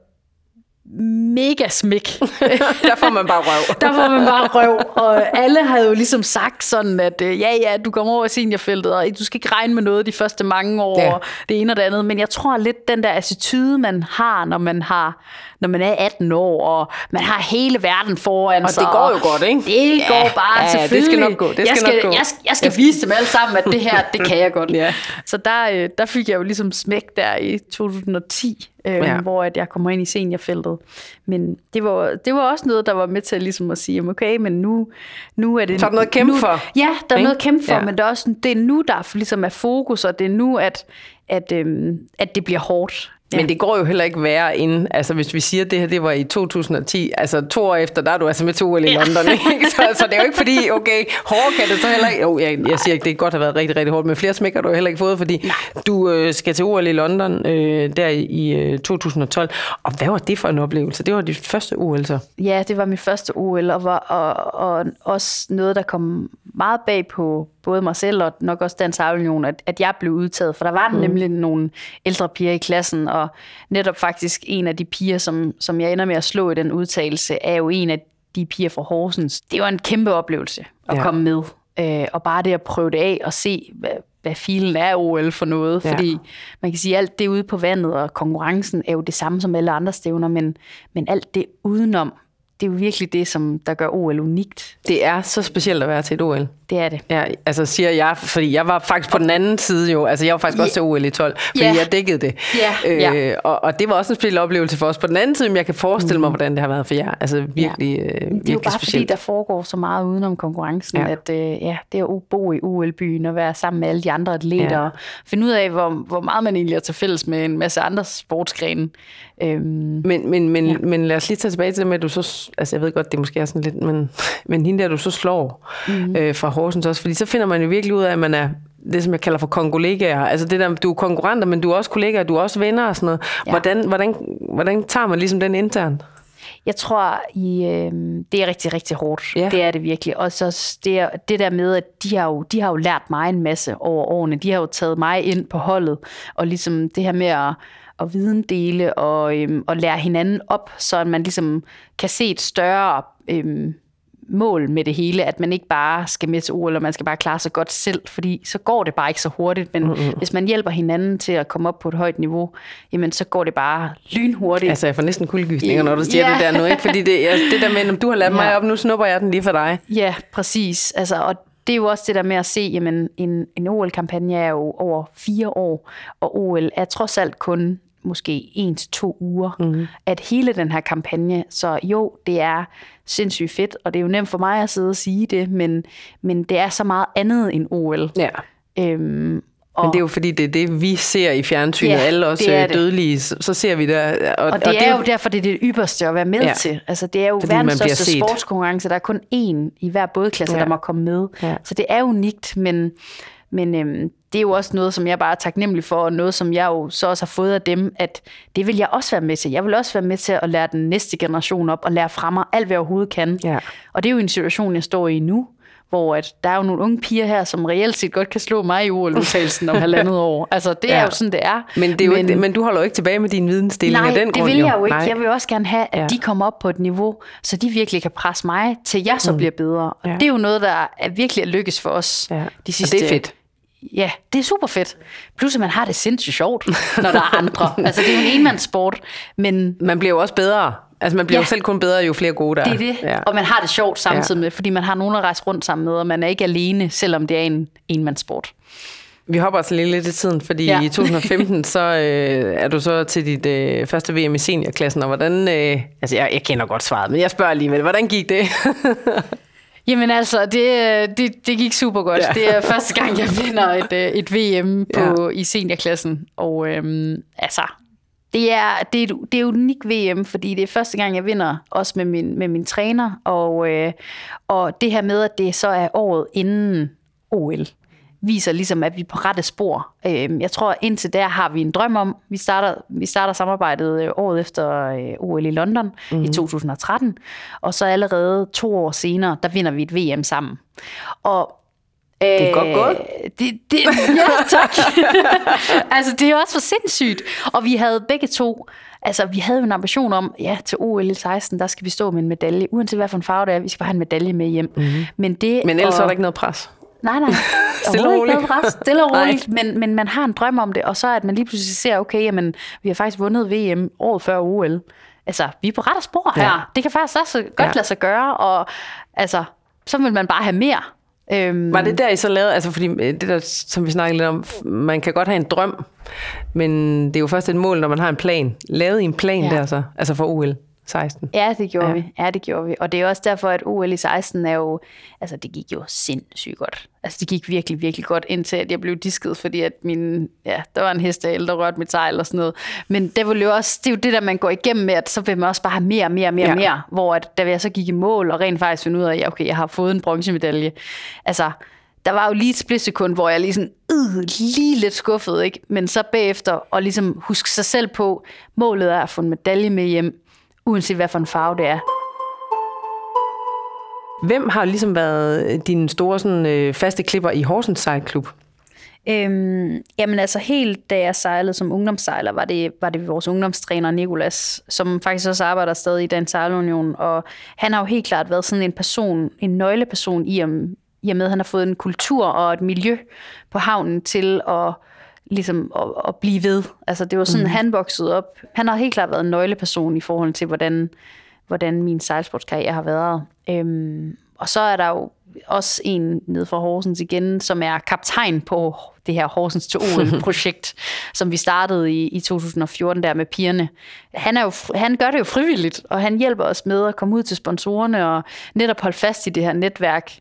mega smæk.
Der får man bare røv.
Der får man bare røv, og alle havde jo ligesom sagt sådan, at øh, ja, ja, du kommer over i seniorfeltet, og du skal ikke regne med noget de første mange år,
Ja.
ja. det ene og det andet. Men jeg tror lidt, den der attitude, man har, når man har når man er 18 år, og man har hele verden foran
Og
sig.
det går jo godt, ikke?
Det
Ja,
går bare
ja, ja, det skal
selvfølgelig.
nok gå, det
jeg
skal
skal,
nok gå.
Jeg, skal- jeg skal vise dem alle sammen, at det her, det kan jeg godt.
Ja.
Så der, øh, der fik jeg jo ligesom smæk der i 2010, øh,
Ja.
ja. hvor at jeg kommer ind i seniorfeltet. Men det var, det var også noget, der var med til ligesom at sige, okay, men nu, nu er det...
Så er der noget at kæmpe
nu,
for,
Ja, der er
ikke?
noget at kæmpe for,
Ja.
ja. men det er også det er nu, der ligesom er fokus, og det er nu, at, at, øhm, at det bliver hårdt.
Ja. Men det går jo heller ikke værre inden, altså hvis vi siger, at det her det var i 2010, altså to år efter, der er du altså med til OL i London, ikke? Så, så det er jo ikke fordi, okay, hårdt kan det så heller ikke, jo, jeg, jeg siger ikke, det godt have været rigtig, rigtig hårdt, men flere smækker har du heller ikke fået, fordi Nej. du øh, skal til OL i London øh, der i, i øh, 2012, og hvad var det for en oplevelse? Det var dit første OL så?
Ja, det var mit første OL, og, var, og, og også noget, der kom meget bag på både mig selv og nok også Dansk Union, at, at jeg blev udtaget. For der var mm. nemlig nogle ældre piger i klassen, og netop faktisk en af de piger, som, som jeg ender med at slå i den udtalelse, er jo en af de piger fra Horsens. Det var en kæmpe oplevelse at
ja.
komme med. Øh, og bare det at prøve det af og se, hvad, hvad filen er OL for noget.
Ja.
Fordi man kan sige, at alt det ude på vandet og konkurrencen er jo det samme som alle andre stævner, men, men alt det udenom, det er jo virkelig det, som der gør OL unikt.
Det er så specielt at være til et OL.
Det er det.
Ja, altså siger jeg, fordi jeg var faktisk på den anden side jo, altså jeg var faktisk også til OL i 12, fordi
Ja.
jeg dækkede det.
Ja,
Øh, og, og det var også en speciel oplevelse for os på den anden side, men jeg kan forestille mig, hvordan det har været for jer. Altså virkelig, ja. øh,
Det er
virkelig
jo bare
specielt.
fordi, der foregår så meget udenom konkurrencen,
Ja.
at øh, ja, det at bo i OL-byen og være sammen med alle de andre atleter,
Ja.
og finde ud af, hvor, hvor meget man egentlig er til fælles med en masse andre sportsgrene. Øhm,
Men, men, men, ja. men lad os lige tage tilbage til det med, at du så, altså jeg ved godt, det måske er sådan lidt, men, men hende der, du så slår mm-hmm. øh, fra Horsens også, fordi så finder man jo virkelig ud af, at man er det, som jeg kalder for kongolegaer. Altså det der, du er konkurrenter, men du er også kollegaer, du er også venner og sådan noget. Ja. Hvordan, hvordan, hvordan tager man ligesom den internt?
Jeg tror, I, øh, det er rigtig, rigtig hårdt.
Ja.
Det er det virkelig. Og så det, det der med, at de har, jo, de har jo lært mig en masse over årene. De har jo taget mig ind på holdet. Og ligesom det her med at, at videndele og, øhm, og lære hinanden op, så man ligesom kan se et større øhm, mål med det hele, at man ikke bare skal med til OL, og man skal bare klare sig godt selv, fordi så går det bare ikke så hurtigt, men mm-hmm. hvis man hjælper hinanden til at komme op på et højt niveau, jamen så går det bare lynhurtigt.
Altså jeg får næsten kuldegysninger, når du siger
Ja.
det der nu, ikke? Fordi det, jeg, det der med, om du har ladt mig
Ja.
op, nu snupper jeg den lige for dig.
Ja, præcis. Altså, og det er jo også det der med at se, jamen en, en OL-kampagne er jo over fire år, og OL er trods alt kun måske en til to uger, mm-hmm. at hele den her kampagne, så jo, det er sindssygt fedt, og det er jo nemt for mig at sidde og sige det, men, men det er så meget andet end OL.
Ja.
Øhm, og,
Men det er jo fordi, det er det, vi ser i fjernsynet,
Ja,
alle os
det er
øh,
det.
dødelige, så, ser vi det. Og,
Og det, og det er jo derfor, det er det ypperste at være med
Ja.
til. Altså, det er jo
Fordi
verdens største
set.
sportskonkurrence. Der er kun én i hver bådklasse,
ja.
der må komme med.
Ja.
Så det er unikt, men, men øhm, det er jo også noget, som jeg bare er taknemmelig for, og noget, som jeg jo så også har fået af dem, at det vil jeg også være med til. Jeg vil også være med til at lære den næste generation op, og lære fra mig alt, hvad jeg overhovedet kan.
Ja.
Og det er jo en situation, jeg står i nu, hvor at der er jo nogle unge piger her, som reelt set godt kan slå mig i OL-udtagelsen om halvandet år. Altså, det er
Ja.
jo sådan, det er.
Men, det er jo men, ikke, men du holder jo ikke tilbage med din vidensdeling af den
det
grund.
vil jeg jo ikke.
Nej.
Jeg vil også gerne have, at
ja.
de kommer op på et niveau, så de virkelig kan presse mig, til jeg så mm. bliver bedre. Og
Ja.
det er jo noget, der er virkelig er lykkes for os
Ja.
de sidste...
Og det er fedt.
Ja, det er super fedt. Plus, at man har det sindssygt sjovt, når der er andre. altså, det er jo en enmandssport, men
Man bliver jo også bedre. Altså man bliver
Ja.
jo selv kun bedre, jo flere gode der
det er det.
Ja.
Og man har det sjovt samtidig med, fordi man har nogen at rejse rundt sammen med, og man er ikke alene, selvom det er en enmandssport.
Vi hopper altså lige lidt i tiden, fordi ja.
Ja.
i 2015, så øh, er du så til dit øh, første VM i seniorklassen, og hvordan, øh, altså jeg, jeg kender godt svaret, men jeg spørger alligevel, hvordan gik det?
Jamen altså, det, det, det gik super godt.
Ja.
Det er første gang, jeg vinder et, øh, et VM på, ja. i seniorklassen. Og øhm, altså, det er, det, er, et- det er et unikt VM, fordi det er første gang, jeg vinder, også med min, med min træner. Og, øh, og det her med, at det så er året inden OL, viser ligesom, at vi er på rette spor. Øh, jeg tror, indtil der har vi en drøm om. Vi starter, vi starter samarbejdet øh, året efter øh, OL i London mm-hmm. i 2013. Og så allerede to år senere, der vinder vi et VM sammen. Og det
er godt gået.
Det, det, ja, tak. altså, det er jo også for sindssygt. Og vi havde begge to, altså vi havde jo en ambition om, ja, til OL i 16, der skal vi stå med en medalje, uanset hvad for en farve det er, vi skal bare have en medalje med hjem. Mm-hmm. Men, det,
men ellers
og,
var der ikke noget pres.
Nej, nej.
Stille og roligt.
Stille og roligt. Men, men man har en drøm om det, og så at man lige pludselig ser, okay, jamen, vi har faktisk vundet VM året før OL. Altså, vi er på rette spor her.
Ja.
Det kan faktisk også godt
Ja.
lade sig gøre, og altså, så vil man bare have mere. Øhm,
Var det der, I så lavede, altså fordi øh, det der, som vi snakkede lidt om, man kan godt have en drøm, men det er jo først et mål, når man har en plan. Lavede I en plan
Ja.
der så, altså for OL 16?
Ja, det gjorde
Ja.
vi. Ja, det gjorde vi. Og det er også derfor, at OL i 16 er jo... Altså, det gik jo sindssygt godt. Altså, det gik virkelig, virkelig godt, indtil at jeg blev disket, fordi at min... Ja, der var en hestehale, der rørte mit sejl og sådan noget. Men det, var jo også, det er jo det, der man går igennem med, at så vil man også bare have mere, mere, mere,
Ja.
mere. Hvor at, da jeg så gik i mål og rent faktisk finde ud af, at okay, jeg har fået en bronzemedalje. Altså, der var jo lige et splitsekund, hvor jeg lige sådan, øh, lige lidt skuffet, ikke? Men så bagefter, og ligesom huske sig selv på, målet er at få en medalje med hjem, uanset hvad for en farve det er.
Hvem har ligesom været dine store sådan, øh, faste klipper i Horsens Sejlklub?
Øhm, jamen altså helt da jeg sejlede som ungdomssejler, var det, var det vores ungdomstræner Nikolas, som faktisk også arbejder stadig i Dansk Sejlunion, og han har jo helt klart været sådan en person, en nøgleperson i, om, i og med, at han har fået en kultur og et miljø på havnen til at ligesom at, at blive ved. Altså det var sådan, mm. han voksede op. Han har helt klart været en nøgleperson i forhold til, hvordan, hvordan min sejlsportskarriere har været. Øhm, og så er der jo også en nede fra Horsens igen, som er kaptajn på det her Horsens til OL-projekt, som vi startede i, i 2014 der med pigerne. Han, er jo, han gør det jo frivilligt, og han hjælper os med at komme ud til sponsorerne og netop holde fast i det her netværk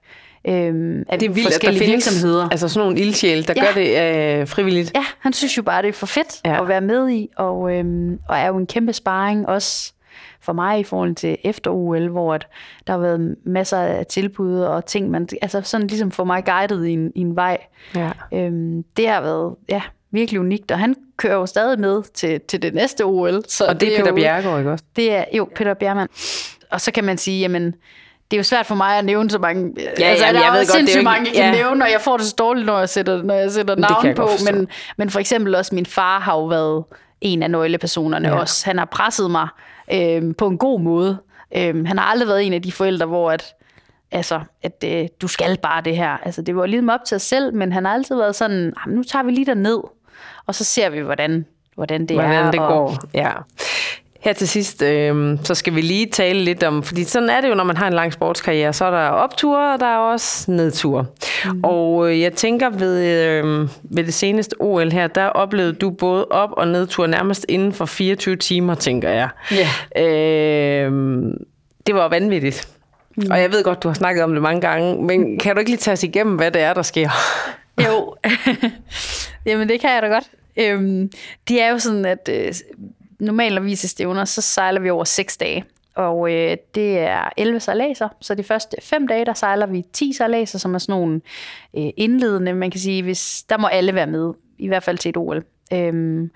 øhm,
Det er vildt, at der findes
virksomheder.
altså sådan nogle ildsjæle, der
Ja.
gør det øh, frivilligt.
Ja, han synes jo bare, det er for fedt
Ja.
at være med i, og, øhm, og er jo en kæmpe sparring også for mig i forhold til efter OL, hvor at der har været masser af tilbud og ting, man altså sådan ligesom får mig guidet i en, i en vej.
Ja.
Øhm, det har været ja, virkelig unikt, og han kører jo stadig med til, til det næste OL. Så
Og det er Peter
jo,
Bjerregaard, ikke også?
Det er jo Peter Bjermann. Og så kan man sige, jamen, det er jo svært for mig at nævne så mange.
Ja,
altså,
jamen,
der
jeg
er
ved godt, det er
mange, jeg kan
ja.
nævne, og jeg får det så dårligt, når jeg sætter, når jeg sætter navn på. Men, men for eksempel også min far har jo været en af nøglepersonerne
Ja.
også. Han har presset mig øh, på en god måde. Øh, han har aldrig været en af de forældre, hvor at, altså, at øh, du skal bare det her. Altså, det var ligesom op til os selv, men han har altid været sådan, "Ah, nu tager vi lige ned og så ser vi, hvordan, hvordan det
Hvordan
er.
det
og,
går. Ja. Her til sidst, øh, så skal vi lige tale lidt om, fordi sådan er det jo, når man har en lang sportskarriere, så er der opture, og der er også nedture. Mm. Og øh, jeg tænker ved, øh, ved det seneste OL her, der oplevede du både op- og nedtur nærmest inden for 24 timer, tænker jeg.
Ja.
Øh, det var vanvittigt. Mm. Og jeg ved godt, du har snakket om det mange gange, men kan du ikke lige tage os igennem, hvad det er, der sker?
Jo, jamen det kan jeg da godt. Øhm, det er jo sådan, at øh, normalt når vi er til stævner, så sejler vi over seks dage. Og øh, det er 11 sejladser, så de første fem dage, der sejler vi 10 sejladser, som er sådan nogle øh, indledende, man kan sige, hvis der må alle være med, i hvert fald til et OL. Øhm,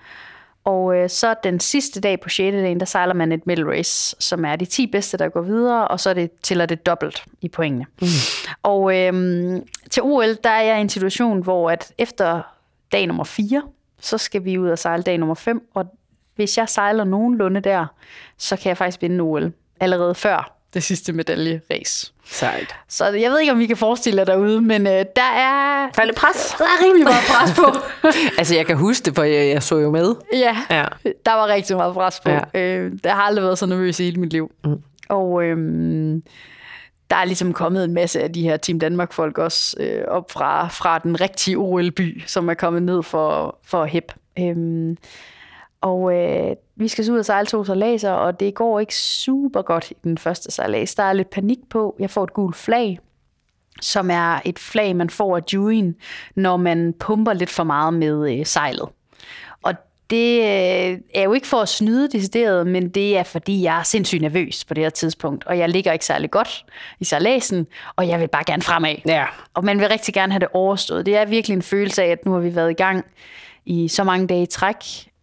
og øh, så den sidste dag på 6. dagen, der sejler man et middle race, som er de 10 bedste, der går videre, og så er det, tæller det dobbelt i pointene. Mm. Og øh, til OL, der er jeg i en situation, hvor at efter dag nummer 4, så skal vi ud og sejle dag nummer 5, og hvis jeg sejler nogenlunde der, så kan jeg faktisk vinde OL allerede før det sidste medalje-race.
Sejt.
Så jeg ved ikke, om I kan forestille jer derude, men øh, der er...
Falde pres.
Der er rimelig meget pres på.
Altså, jeg kan huske det, for jeg, jeg så jo med.
ja,
Ja.
der var rigtig meget pres på.
Ja.
Øh, der har aldrig været så nervøs i hele mit liv. Mm. Og øhm, der er ligesom kommet en masse af de her Team Danmark-folk også øh, op fra, fra den rigtige OL-by, som er kommet ned for, for HEP. Øhm, og øh, vi skal så ud og sejle to sejladser, og det går ikke super godt i den første sejlads. Der er lidt panik på. Jeg får et gult flag, som er et flag, man får af juryen, når man pumper lidt for meget med øh, sejlet. Og det øh, er jo ikke for at snyde decideret, men det er fordi, jeg er sindssygt nervøs på det her tidspunkt, og jeg ligger ikke særlig godt i sejladsen, og jeg vil bare gerne fremad.
Ja.
Og man vil rigtig gerne have det overstået. Det er virkelig en følelse af, at nu har vi været i gang i så mange dage i træk,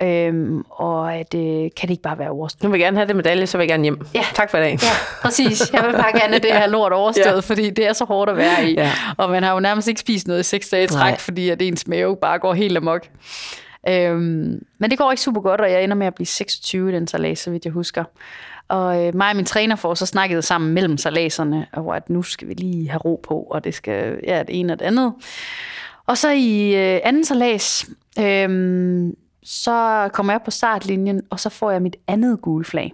øhm, og at øh, kan det ikke bare være overstået.
Nu vil jeg gerne have det medalje, så vil jeg gerne hjem.
Ja.
Tak for i dag.
Ja, præcis. Jeg vil bare gerne have det her lort overstået,
Ja.
fordi det er så hårdt at være i.
Ja.
Og man har jo nærmest ikke spist noget i seks dage træk,
Nej.
Fordi at ens mave bare går helt amok. Øhm, men det går ikke super godt, og jeg ender med at blive 26 i den salas, så vidt jeg husker. Og øh, mig og min træner får så snakket sammen mellem salaserne, og at nu skal vi lige have ro på, og det skal ja, det ene og det andet. Og så i øh, anden salas, øh, så kommer jeg på startlinjen, og så får jeg mit andet gule flag.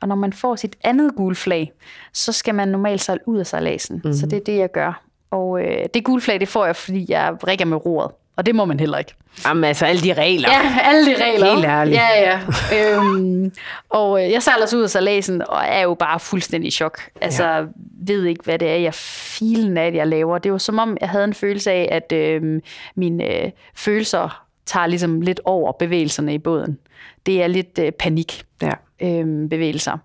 Og når man får sit andet gule flag, så skal man normalt sejle ud af sejladsen. Mm-hmm. Så det er det, jeg gør. Og øh, det gule flag, det får jeg, fordi jeg rækker med roret. Og det må man heller ikke.
Jamen altså, alle de regler.
Ja, alle de regler.
Helt ærligt.
Ja, ja. øhm, og øh, jeg sejler så ud af salasen, og er jo bare fuldstændig i chok. Altså, ja. ved ikke, hvad det er, jeg filen af, jeg laver. Det var som om, jeg havde en følelse af, at øh, mine øh, følelser tager ligesom lidt over bevægelserne i båden. Det er lidt øh, panik
Ja.
øh, bevægelser.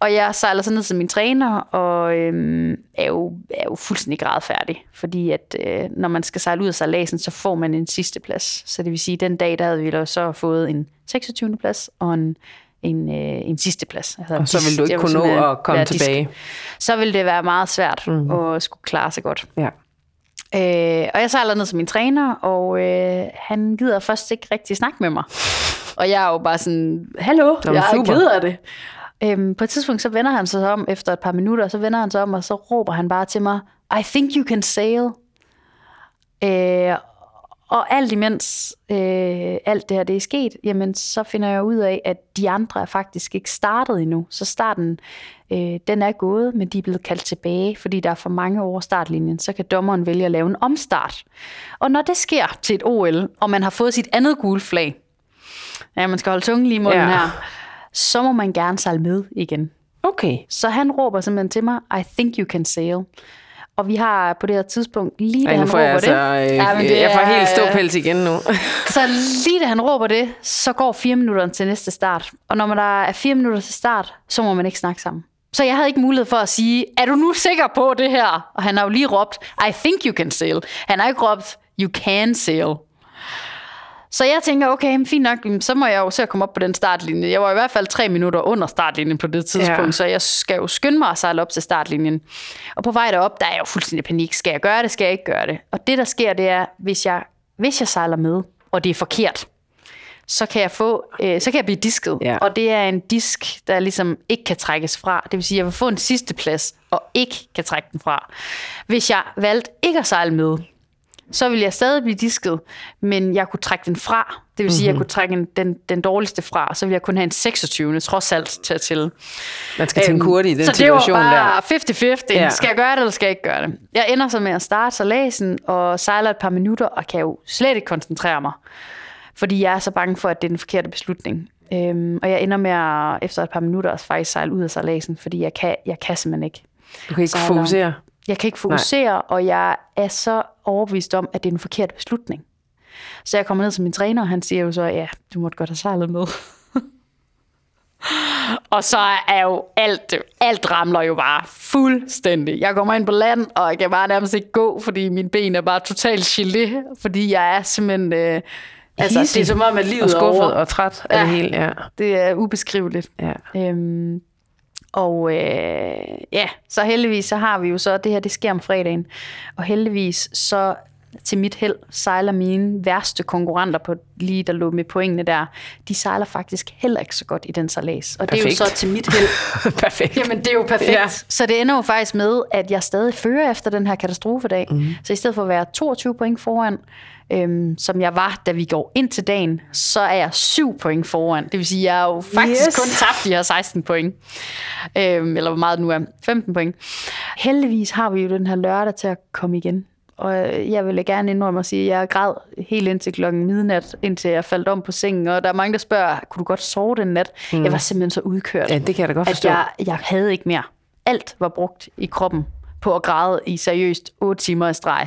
Og jeg sejler så ned til min træner, og øh, er, jo, er jo fuldstændig gradfærdig. Fordi at øh, når man skal sejle ud af sejladsen, så får man en sidste plads. Så det vil sige, at den dag, der havde vi så fået en 26. plads og en, en, øh, en sidste plads. Altså,
Og så vil du ikke kunne nå at komme
være disk.
tilbage.
Så vil det være meget svært mm-hmm. at skulle klare sig godt.
Ja.
Øh, og jeg sejler ned til min træner, og øh, han gider først ikke rigtig snakke med mig. Og jeg er jo bare sådan, hallo, jeg er ked af det. Øhm, på et tidspunkt, så vender han sig om efter et par minutter, så vender han sig om, og så råber han bare til mig, I think you can sail. Øh, og alt imens øh, alt det her det er sket, jamen så finder jeg ud af, at de andre er faktisk ikke startet endnu. Så starten, øh, den er gået, men de er blevet kaldt tilbage, fordi der er for mange over startlinjen. Så kan dommeren vælge at lave en omstart. Og når det sker til et OL, og man har fået sit andet gule flag, ja, man skal holde tungen lige i munden
Ja.
her, så må man gerne sejle med igen.
Okay.
Så han råber simpelthen til mig, I think you can sail. Og vi har på det her tidspunkt, lige da
Ej, nu
han råber
jeg altså,
det,
øh,
Ja, men det
jeg får
er-
helt ståpels igen nu.
så lige da han råber det, så går fire minutter til næste start. Og når man der er fire minutter til start, så må man ikke snakke sammen. Så jeg havde ikke mulighed for at sige, er du nu sikker på det her? Og han har jo lige råbt, I think you can sail. Han har ikke råbt, you can sail. Så jeg tænker, okay, fint nok, så må jeg jo se at komme op på den startlinje. Jeg var i hvert fald tre minutter under startlinjen på det tidspunkt,
ja.
så jeg skal jo skynde mig at sejle op til startlinjen. Og på vej derop, der er jeg jo fuldstændig panik. Skal jeg gøre det, skal jeg ikke gøre det? Og det, der sker, det er, hvis jeg, hvis jeg sejler med, og det er forkert, så kan jeg få, øh, så kan jeg blive disket.
Ja.
Og det er en disk, der ligesom ikke kan trækkes fra. Det vil sige, at jeg vil få en sidste plads, og ikke kan trække den fra. Hvis jeg valgte ikke at sejle med, så ville jeg stadig blive disket, men jeg kunne trække den fra. Det vil sige, at jeg kunne trække en, den, den dårligste fra, og så ville jeg kun have en 26. trods alt til at tælle.
Man skal tænke hurtigt i den
så
situation
det var
der.
bare 50-50.
Ja.
Skal jeg gøre det, eller skal jeg ikke gøre det? Jeg ender så med at starte salasen og sejler et par minutter, og kan jo slet ikke koncentrere mig. Fordi jeg er så bange for, at det er den forkerte beslutning. Øhm, og jeg ender med at, efter et par minutter at faktisk sejle ud af salasen, fordi jeg kan, jeg kan simpelthen ikke.
Du kan ikke
sejler.
fokusere.
Jeg kan ikke fokusere, Nej. og jeg er så overbevist om, at det er en forkert beslutning. Så jeg kommer ned til min træner, og han siger jo så, ja, du måtte godt have sejlet med. og så er jo alt, alt ramler jo bare fuldstændig. Jeg kommer ind på land, og jeg kan bare nærmest ikke gå, fordi mine ben er bare totalt gelé, fordi jeg er simpelthen... Øh, altså, det er som om, at livet
og
er
skuffet
over.
og træt af
Ja.
det hele. Ja.
Det er ubeskriveligt.
Ja.
Øhm, og øh, ja, så heldigvis så har vi jo så, det her det sker om fredagen, og heldigvis så til mit held sejler mine værste konkurrenter på lige der lå med pointene der, de sejler faktisk heller ikke så godt i den salas. Og det er
Perfekt.
jo så til mit held.
Perfekt.
Jamen, det er jo perfekt.
Ja.
Så det ender jo faktisk med, at jeg stadig fører efter den her katastrofedag. Mm. Så i stedet for at være 22 point foran, øhm, som jeg var, da vi går ind til dagen, så er jeg 7 point foran. Det vil sige, at jeg er jo faktisk
Yes.
kun tabt de her 16 point. Øhm, eller hvor meget det nu er. 15 point. Heldigvis har vi jo den her lørdag til at komme igen. Og jeg vil gerne indrømme at sige, at jeg græd helt indtil klokken midnat, indtil jeg faldt om på sengen. Og der er mange, der spørger, kunne du godt sove den nat? Mm. Jeg var simpelthen så udkørt
Ja, det kan jeg da godt
at
forstå.
jeg, jeg havde ikke mere. Alt var brugt i kroppen på at græde i seriøst 8 timer i streg.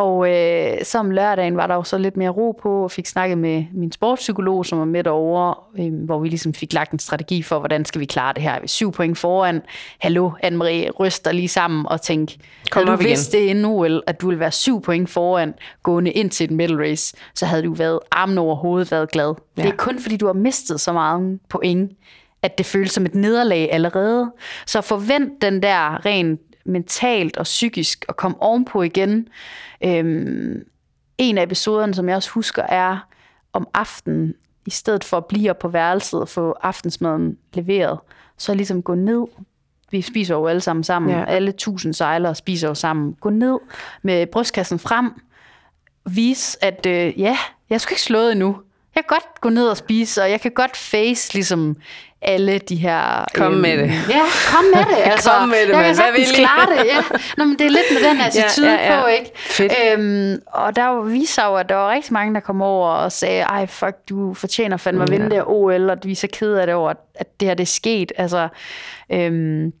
Og øh, så om lørdagen var der jo så lidt mere ro på, og fik snakket med min sportspsykolog, som var med derovre, øh, hvor vi ligesom fik lagt en strategi for, hvordan skal vi klare det her. Vi syv point foran. Hallo, Anne-Marie, ryster lige sammen og tænk,
Kom
du
op igen.
vidst det inden OL, at du ville være syv point foran, gående ind til et medal race, så havde du været armen over hovedet været glad. Ja. Det er kun fordi, du har mistet så meget point, at det føles som et nederlag allerede. Så forvent den der rent mentalt og psykisk at komme ovenpå igen. Øhm, en af episoderne, som jeg også husker, er om aftenen, i stedet for at blive på værelset og få aftensmaden leveret, så ligesom gå ned. Vi spiser jo alle sammen sammen.
Ja.
Alle tusind sejlere spiser jo sammen. Gå ned med brystkassen frem. Vis, at øh, ja, jeg sgu ikke slået endnu. Jeg kan godt gå ned og spise, og jeg kan godt face ligesom alle de her...
Kom med det.
Ja, kom med det. Altså,
Kom med det,
jeg
mand.
kan sagtens klare det. Ja. Nå, men det er lidt med den attitude
Ja, ja, ja.
på, ikke?
Fedt.
Øhm, og der var- viste sig jo, at der var rigtig mange, der kom over og sagde, ej, fuck, du fortjener fandme at vinde det her OL, og vi er så kede af det over, at det her det er sket. Altså, øhm,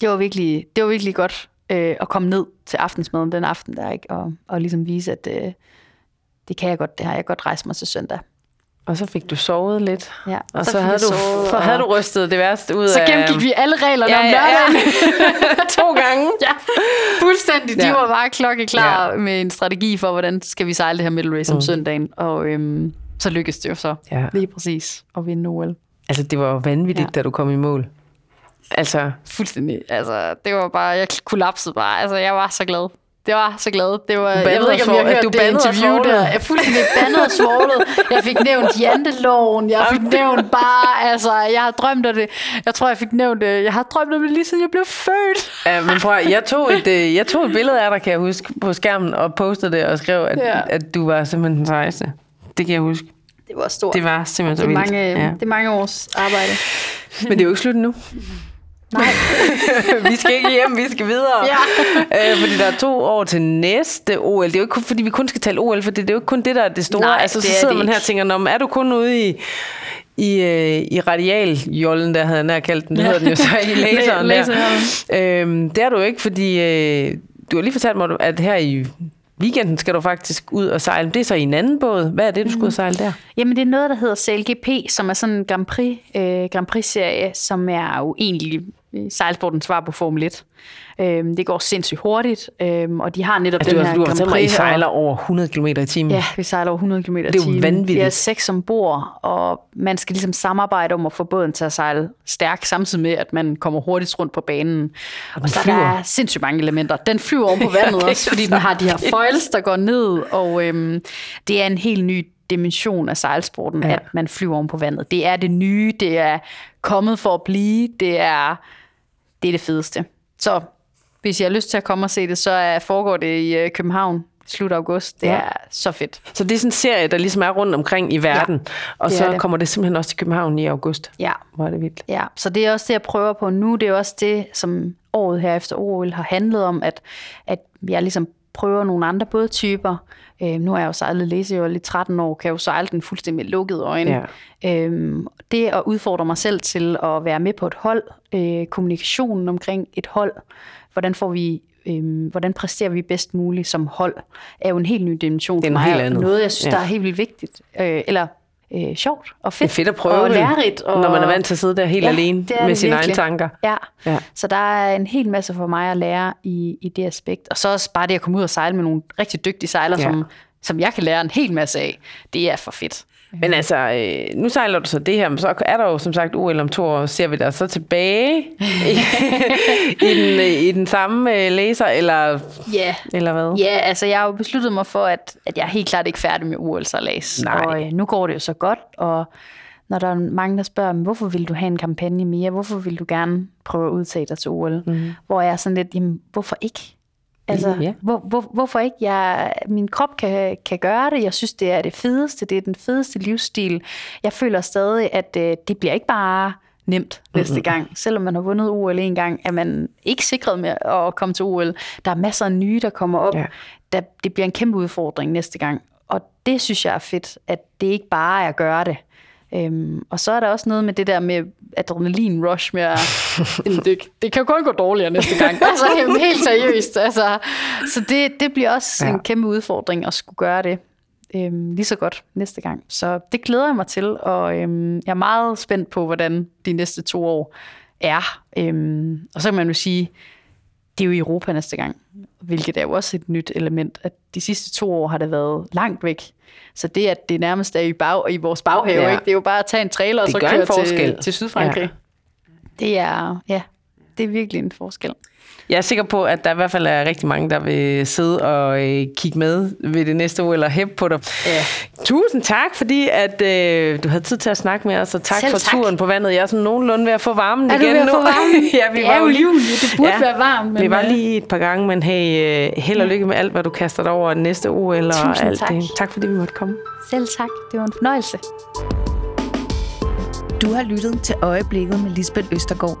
det var virkelig, det var virkelig godt øh, at komme ned til aftensmaden den aften der, ikke? Og, og ligesom vise, at øh, det kan jeg godt, det har jeg godt rejst mig til søndag.
Og så fik du sovet lidt.
Ja,
Og så,
fik
havde, du, så havde du rystet det værste ud
Så
af...
gennemgik vi alle reglerne
Ja,
om
ja, ja.
lørdagen.
to gange.
Ja, fuldstændig. De
Ja.
var bare klokkeklar
Ja.
ja. med en strategi for, hvordan skal vi sejle det her middle race mm. om søndagen. Og øhm, så lykkedes det jo så
Ja.
lige præcis at vinde OL.
Altså, det var jo vanvittigt,
Ja.
da du kom i mål. Altså,
Fuldstændig. Altså, det var bare, jeg kollapsede bare. Altså, jeg var så glad. Det var så glad. Det var, jeg ved ikke, om jeg har hørt
du
det interview der. Jeg er fuldstændig bandet og svoglet. Jeg fik nævnt janteloven. Jeg fik nævnt bare, altså, jeg har drømt om det. Jeg tror, jeg fik nævnt det. Jeg har drømt om det lige siden jeg blev født.
ja, men prøv, jeg tog, et, øh, jeg tog et billede af dig, kan jeg huske, på skærmen, og postede det og skrev, at,
Ja.
at du var simpelthen den sejeste. Det kan jeg huske.
Det var stort.
Det var simpelthen
det
så
er
vildt.
mange,
Ja.
det er mange års arbejde.
Men det er jo ikke slut nu.
Nej.
vi skal ikke hjem, vi skal videre.
Ja.
øh, fordi der er to år til næste OL. Det er jo ikke kun, fordi vi kun skal tale OL, for det, det er jo ikke kun det, der er det store.
Nej,
altså, så
det er
sidder man her og tænker, Nå, er du kun ude i, i, øh, i radialjollen, der havde jeg nær kaldt den. Det
Ja.
hedder den jo så i laseren der. Øhm, det er du ikke, fordi øh, du har lige fortalt mig, at her i weekenden skal du faktisk ud og sejle. Det er så i en anden båd. Hvad er det, du ud og sejle der?
Jamen, det er noget, der hedder CLGP, som er sådan en Grand Prix, øh, Grand Prix-serie, som er jo egentlig sejlsportens svar på Formel 1. Øhm, det går sindssygt hurtigt, øhm, og de har netop
Altså,
den
du,
her
du
Grand
mig, I
Prix. og-
sejler over 100 km i timen.
Ja, vi sejler over 100 km i
er jo
timen.
vanvittigt.
Vi er seks ombord, og man skal ligesom samarbejde om at få båden til at sejle stærkt, samtidig med, at man kommer hurtigt rundt på banen. Og, så
flyver.
der er sindssygt mange elementer. Den flyver oven på vandet
det
også, fordi den har de her foils, der går ned, og øhm, det er en helt ny dimension af sejlsporten,
ja.
at man flyver oven på vandet. Det er det nye, det er kommet for at blive, det er det, er det fedeste. Så hvis jeg har lyst til at komme og se det, så foregår det i øh, København slut august. Det
Ja.
er så fedt.
Så det er sådan en serie, der ligesom er rundt omkring i verden. Ja, og så
det.
kommer det simpelthen også til København i august.
Ja.
Hvor er det vildt.
Ja, så det er også det, jeg prøver på nu. Det er også det, som året her efter OL har handlet om, at, at jeg ligesom prøver nogle andre bådtyper. Øh, nu er jeg jo sejlet læsejold i 13 år, kan jeg jo sejle den fuldstændig med lukkede øjne. Ja. Øhm, det at udfordre mig selv til at være med på et hold, øh, kommunikationen omkring et hold, hvordan får vi Øhm, hvordan præsterer vi bedst muligt som hold, er jo en helt ny dimension
er
for mig.
helt andet.
Noget, jeg synes,
ja.
der er helt vildt vigtigt. Øh, eller øh, sjovt og
Det
fedt.
er fedt at prøve
og
det,
lærerigt. Og,
når man er vant til at sidde der helt
Ja,
alene
det
med
det
sine egne tanker.
Ja.
Ja.
så der er en hel masse for mig at lære i, i det aspekt. Og så også bare det at komme ud og sejle med nogle rigtig dygtige sejlere,
ja.
som, som jeg kan lære en hel masse af. Det er for fedt.
Men altså, øh, nu sejler du så det her, men så er der jo som sagt OL om to år. Ser vi dig så tilbage i, i, den, øh, i den samme øh, laser, eller,
Ja,
eller hvad?
Ja, altså jeg har jo besluttet mig for, at, at jeg er helt klart ikke færdig med ol sejlads
Nej.
Og øh, nu går det jo så godt, og når der er mange, der spørger, "Men hvorfor vil du have en kampagne mere? Hvorfor vil du gerne prøve at udtage dig til OL? Mm. Hvor jeg er sådan lidt, jamen hvorfor ikke? Altså,
Ja.
hvor, hvor, hvorfor ikke? Jeg, min krop kan, kan gøre det. Jeg synes, det er det fedeste. Det er den fedeste livsstil. Jeg føler stadig, at øh, det bliver ikke bare nemt næste gang. Selvom man har vundet OL en gang, er man ikke sikret med at komme til OL. Der er masser af nye, der kommer op.
Ja.
Der, det bliver en kæmpe udfordring næste gang. Og det synes jeg er fedt, at det ikke bare er at gøre det. Øhm, og så er der også noget med det der med adrenalin rush med at, det, det kan jo kun gå dårligere næste gang. altså jamen, helt seriøst. Altså, så det, det bliver også
ja.
en kæmpe udfordring at skulle gøre det øhm, lige så godt næste gang. Så det glæder jeg mig til, og øhm, jeg er meget spændt på, hvordan de næste to år er. Øhm, og så kan man jo sige, det er jo i Europa næste gang, hvilket er jo også et nyt element, at de sidste to år har det været langt væk. Så det, at det nærmest er i, bag, i vores baghave,
Ja.
ikke? det er jo bare at tage en trailer og
Det
så
gør en
køre
forskel.
til, til Sydfrankrig. Ja. Det er, ja,
det er virkelig en forskel.
Jeg er sikker på, at der i hvert fald er rigtig mange, der vil sidde og øh, kigge med ved det næste år, eller hæppe på dig.
Ja.
Tusind tak, fordi at, øh, du havde tid til at snakke med os, og tak
Selv
for
tak.
turen på vandet. Jeg er sådan nogenlunde ved at få varmen
Er du
igen
ved at
nu.
få varmen?
ja, vi
Det
var
er jo
lige,
juli, det burde være varmt, men,
vi var
øh,
lige et par gange, men hey, øh, held og lykke med alt, hvad du kaster dig over næste år, eller
Tusind
alt
tak.
det. Tak fordi vi måtte komme.
Selv tak. Det var en fornøjelse.
Du har lyttet til Øjeblikket med Lisbeth Østergaard.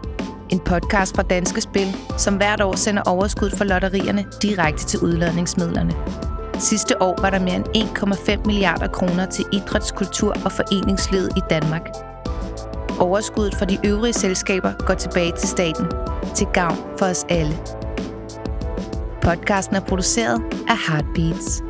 En podcast fra Danske Spil, som hvert år sender overskud fra lotterierne direkte til udlodningsmidlerne. Sidste år var der mere end 1,5 milliarder kroner til idræts-, kultur- og foreningslivet i Danmark. Overskuddet fra de øvrige selskaber går tilbage til staten, til gavn for os alle. Podcasten er produceret af Heartbeats.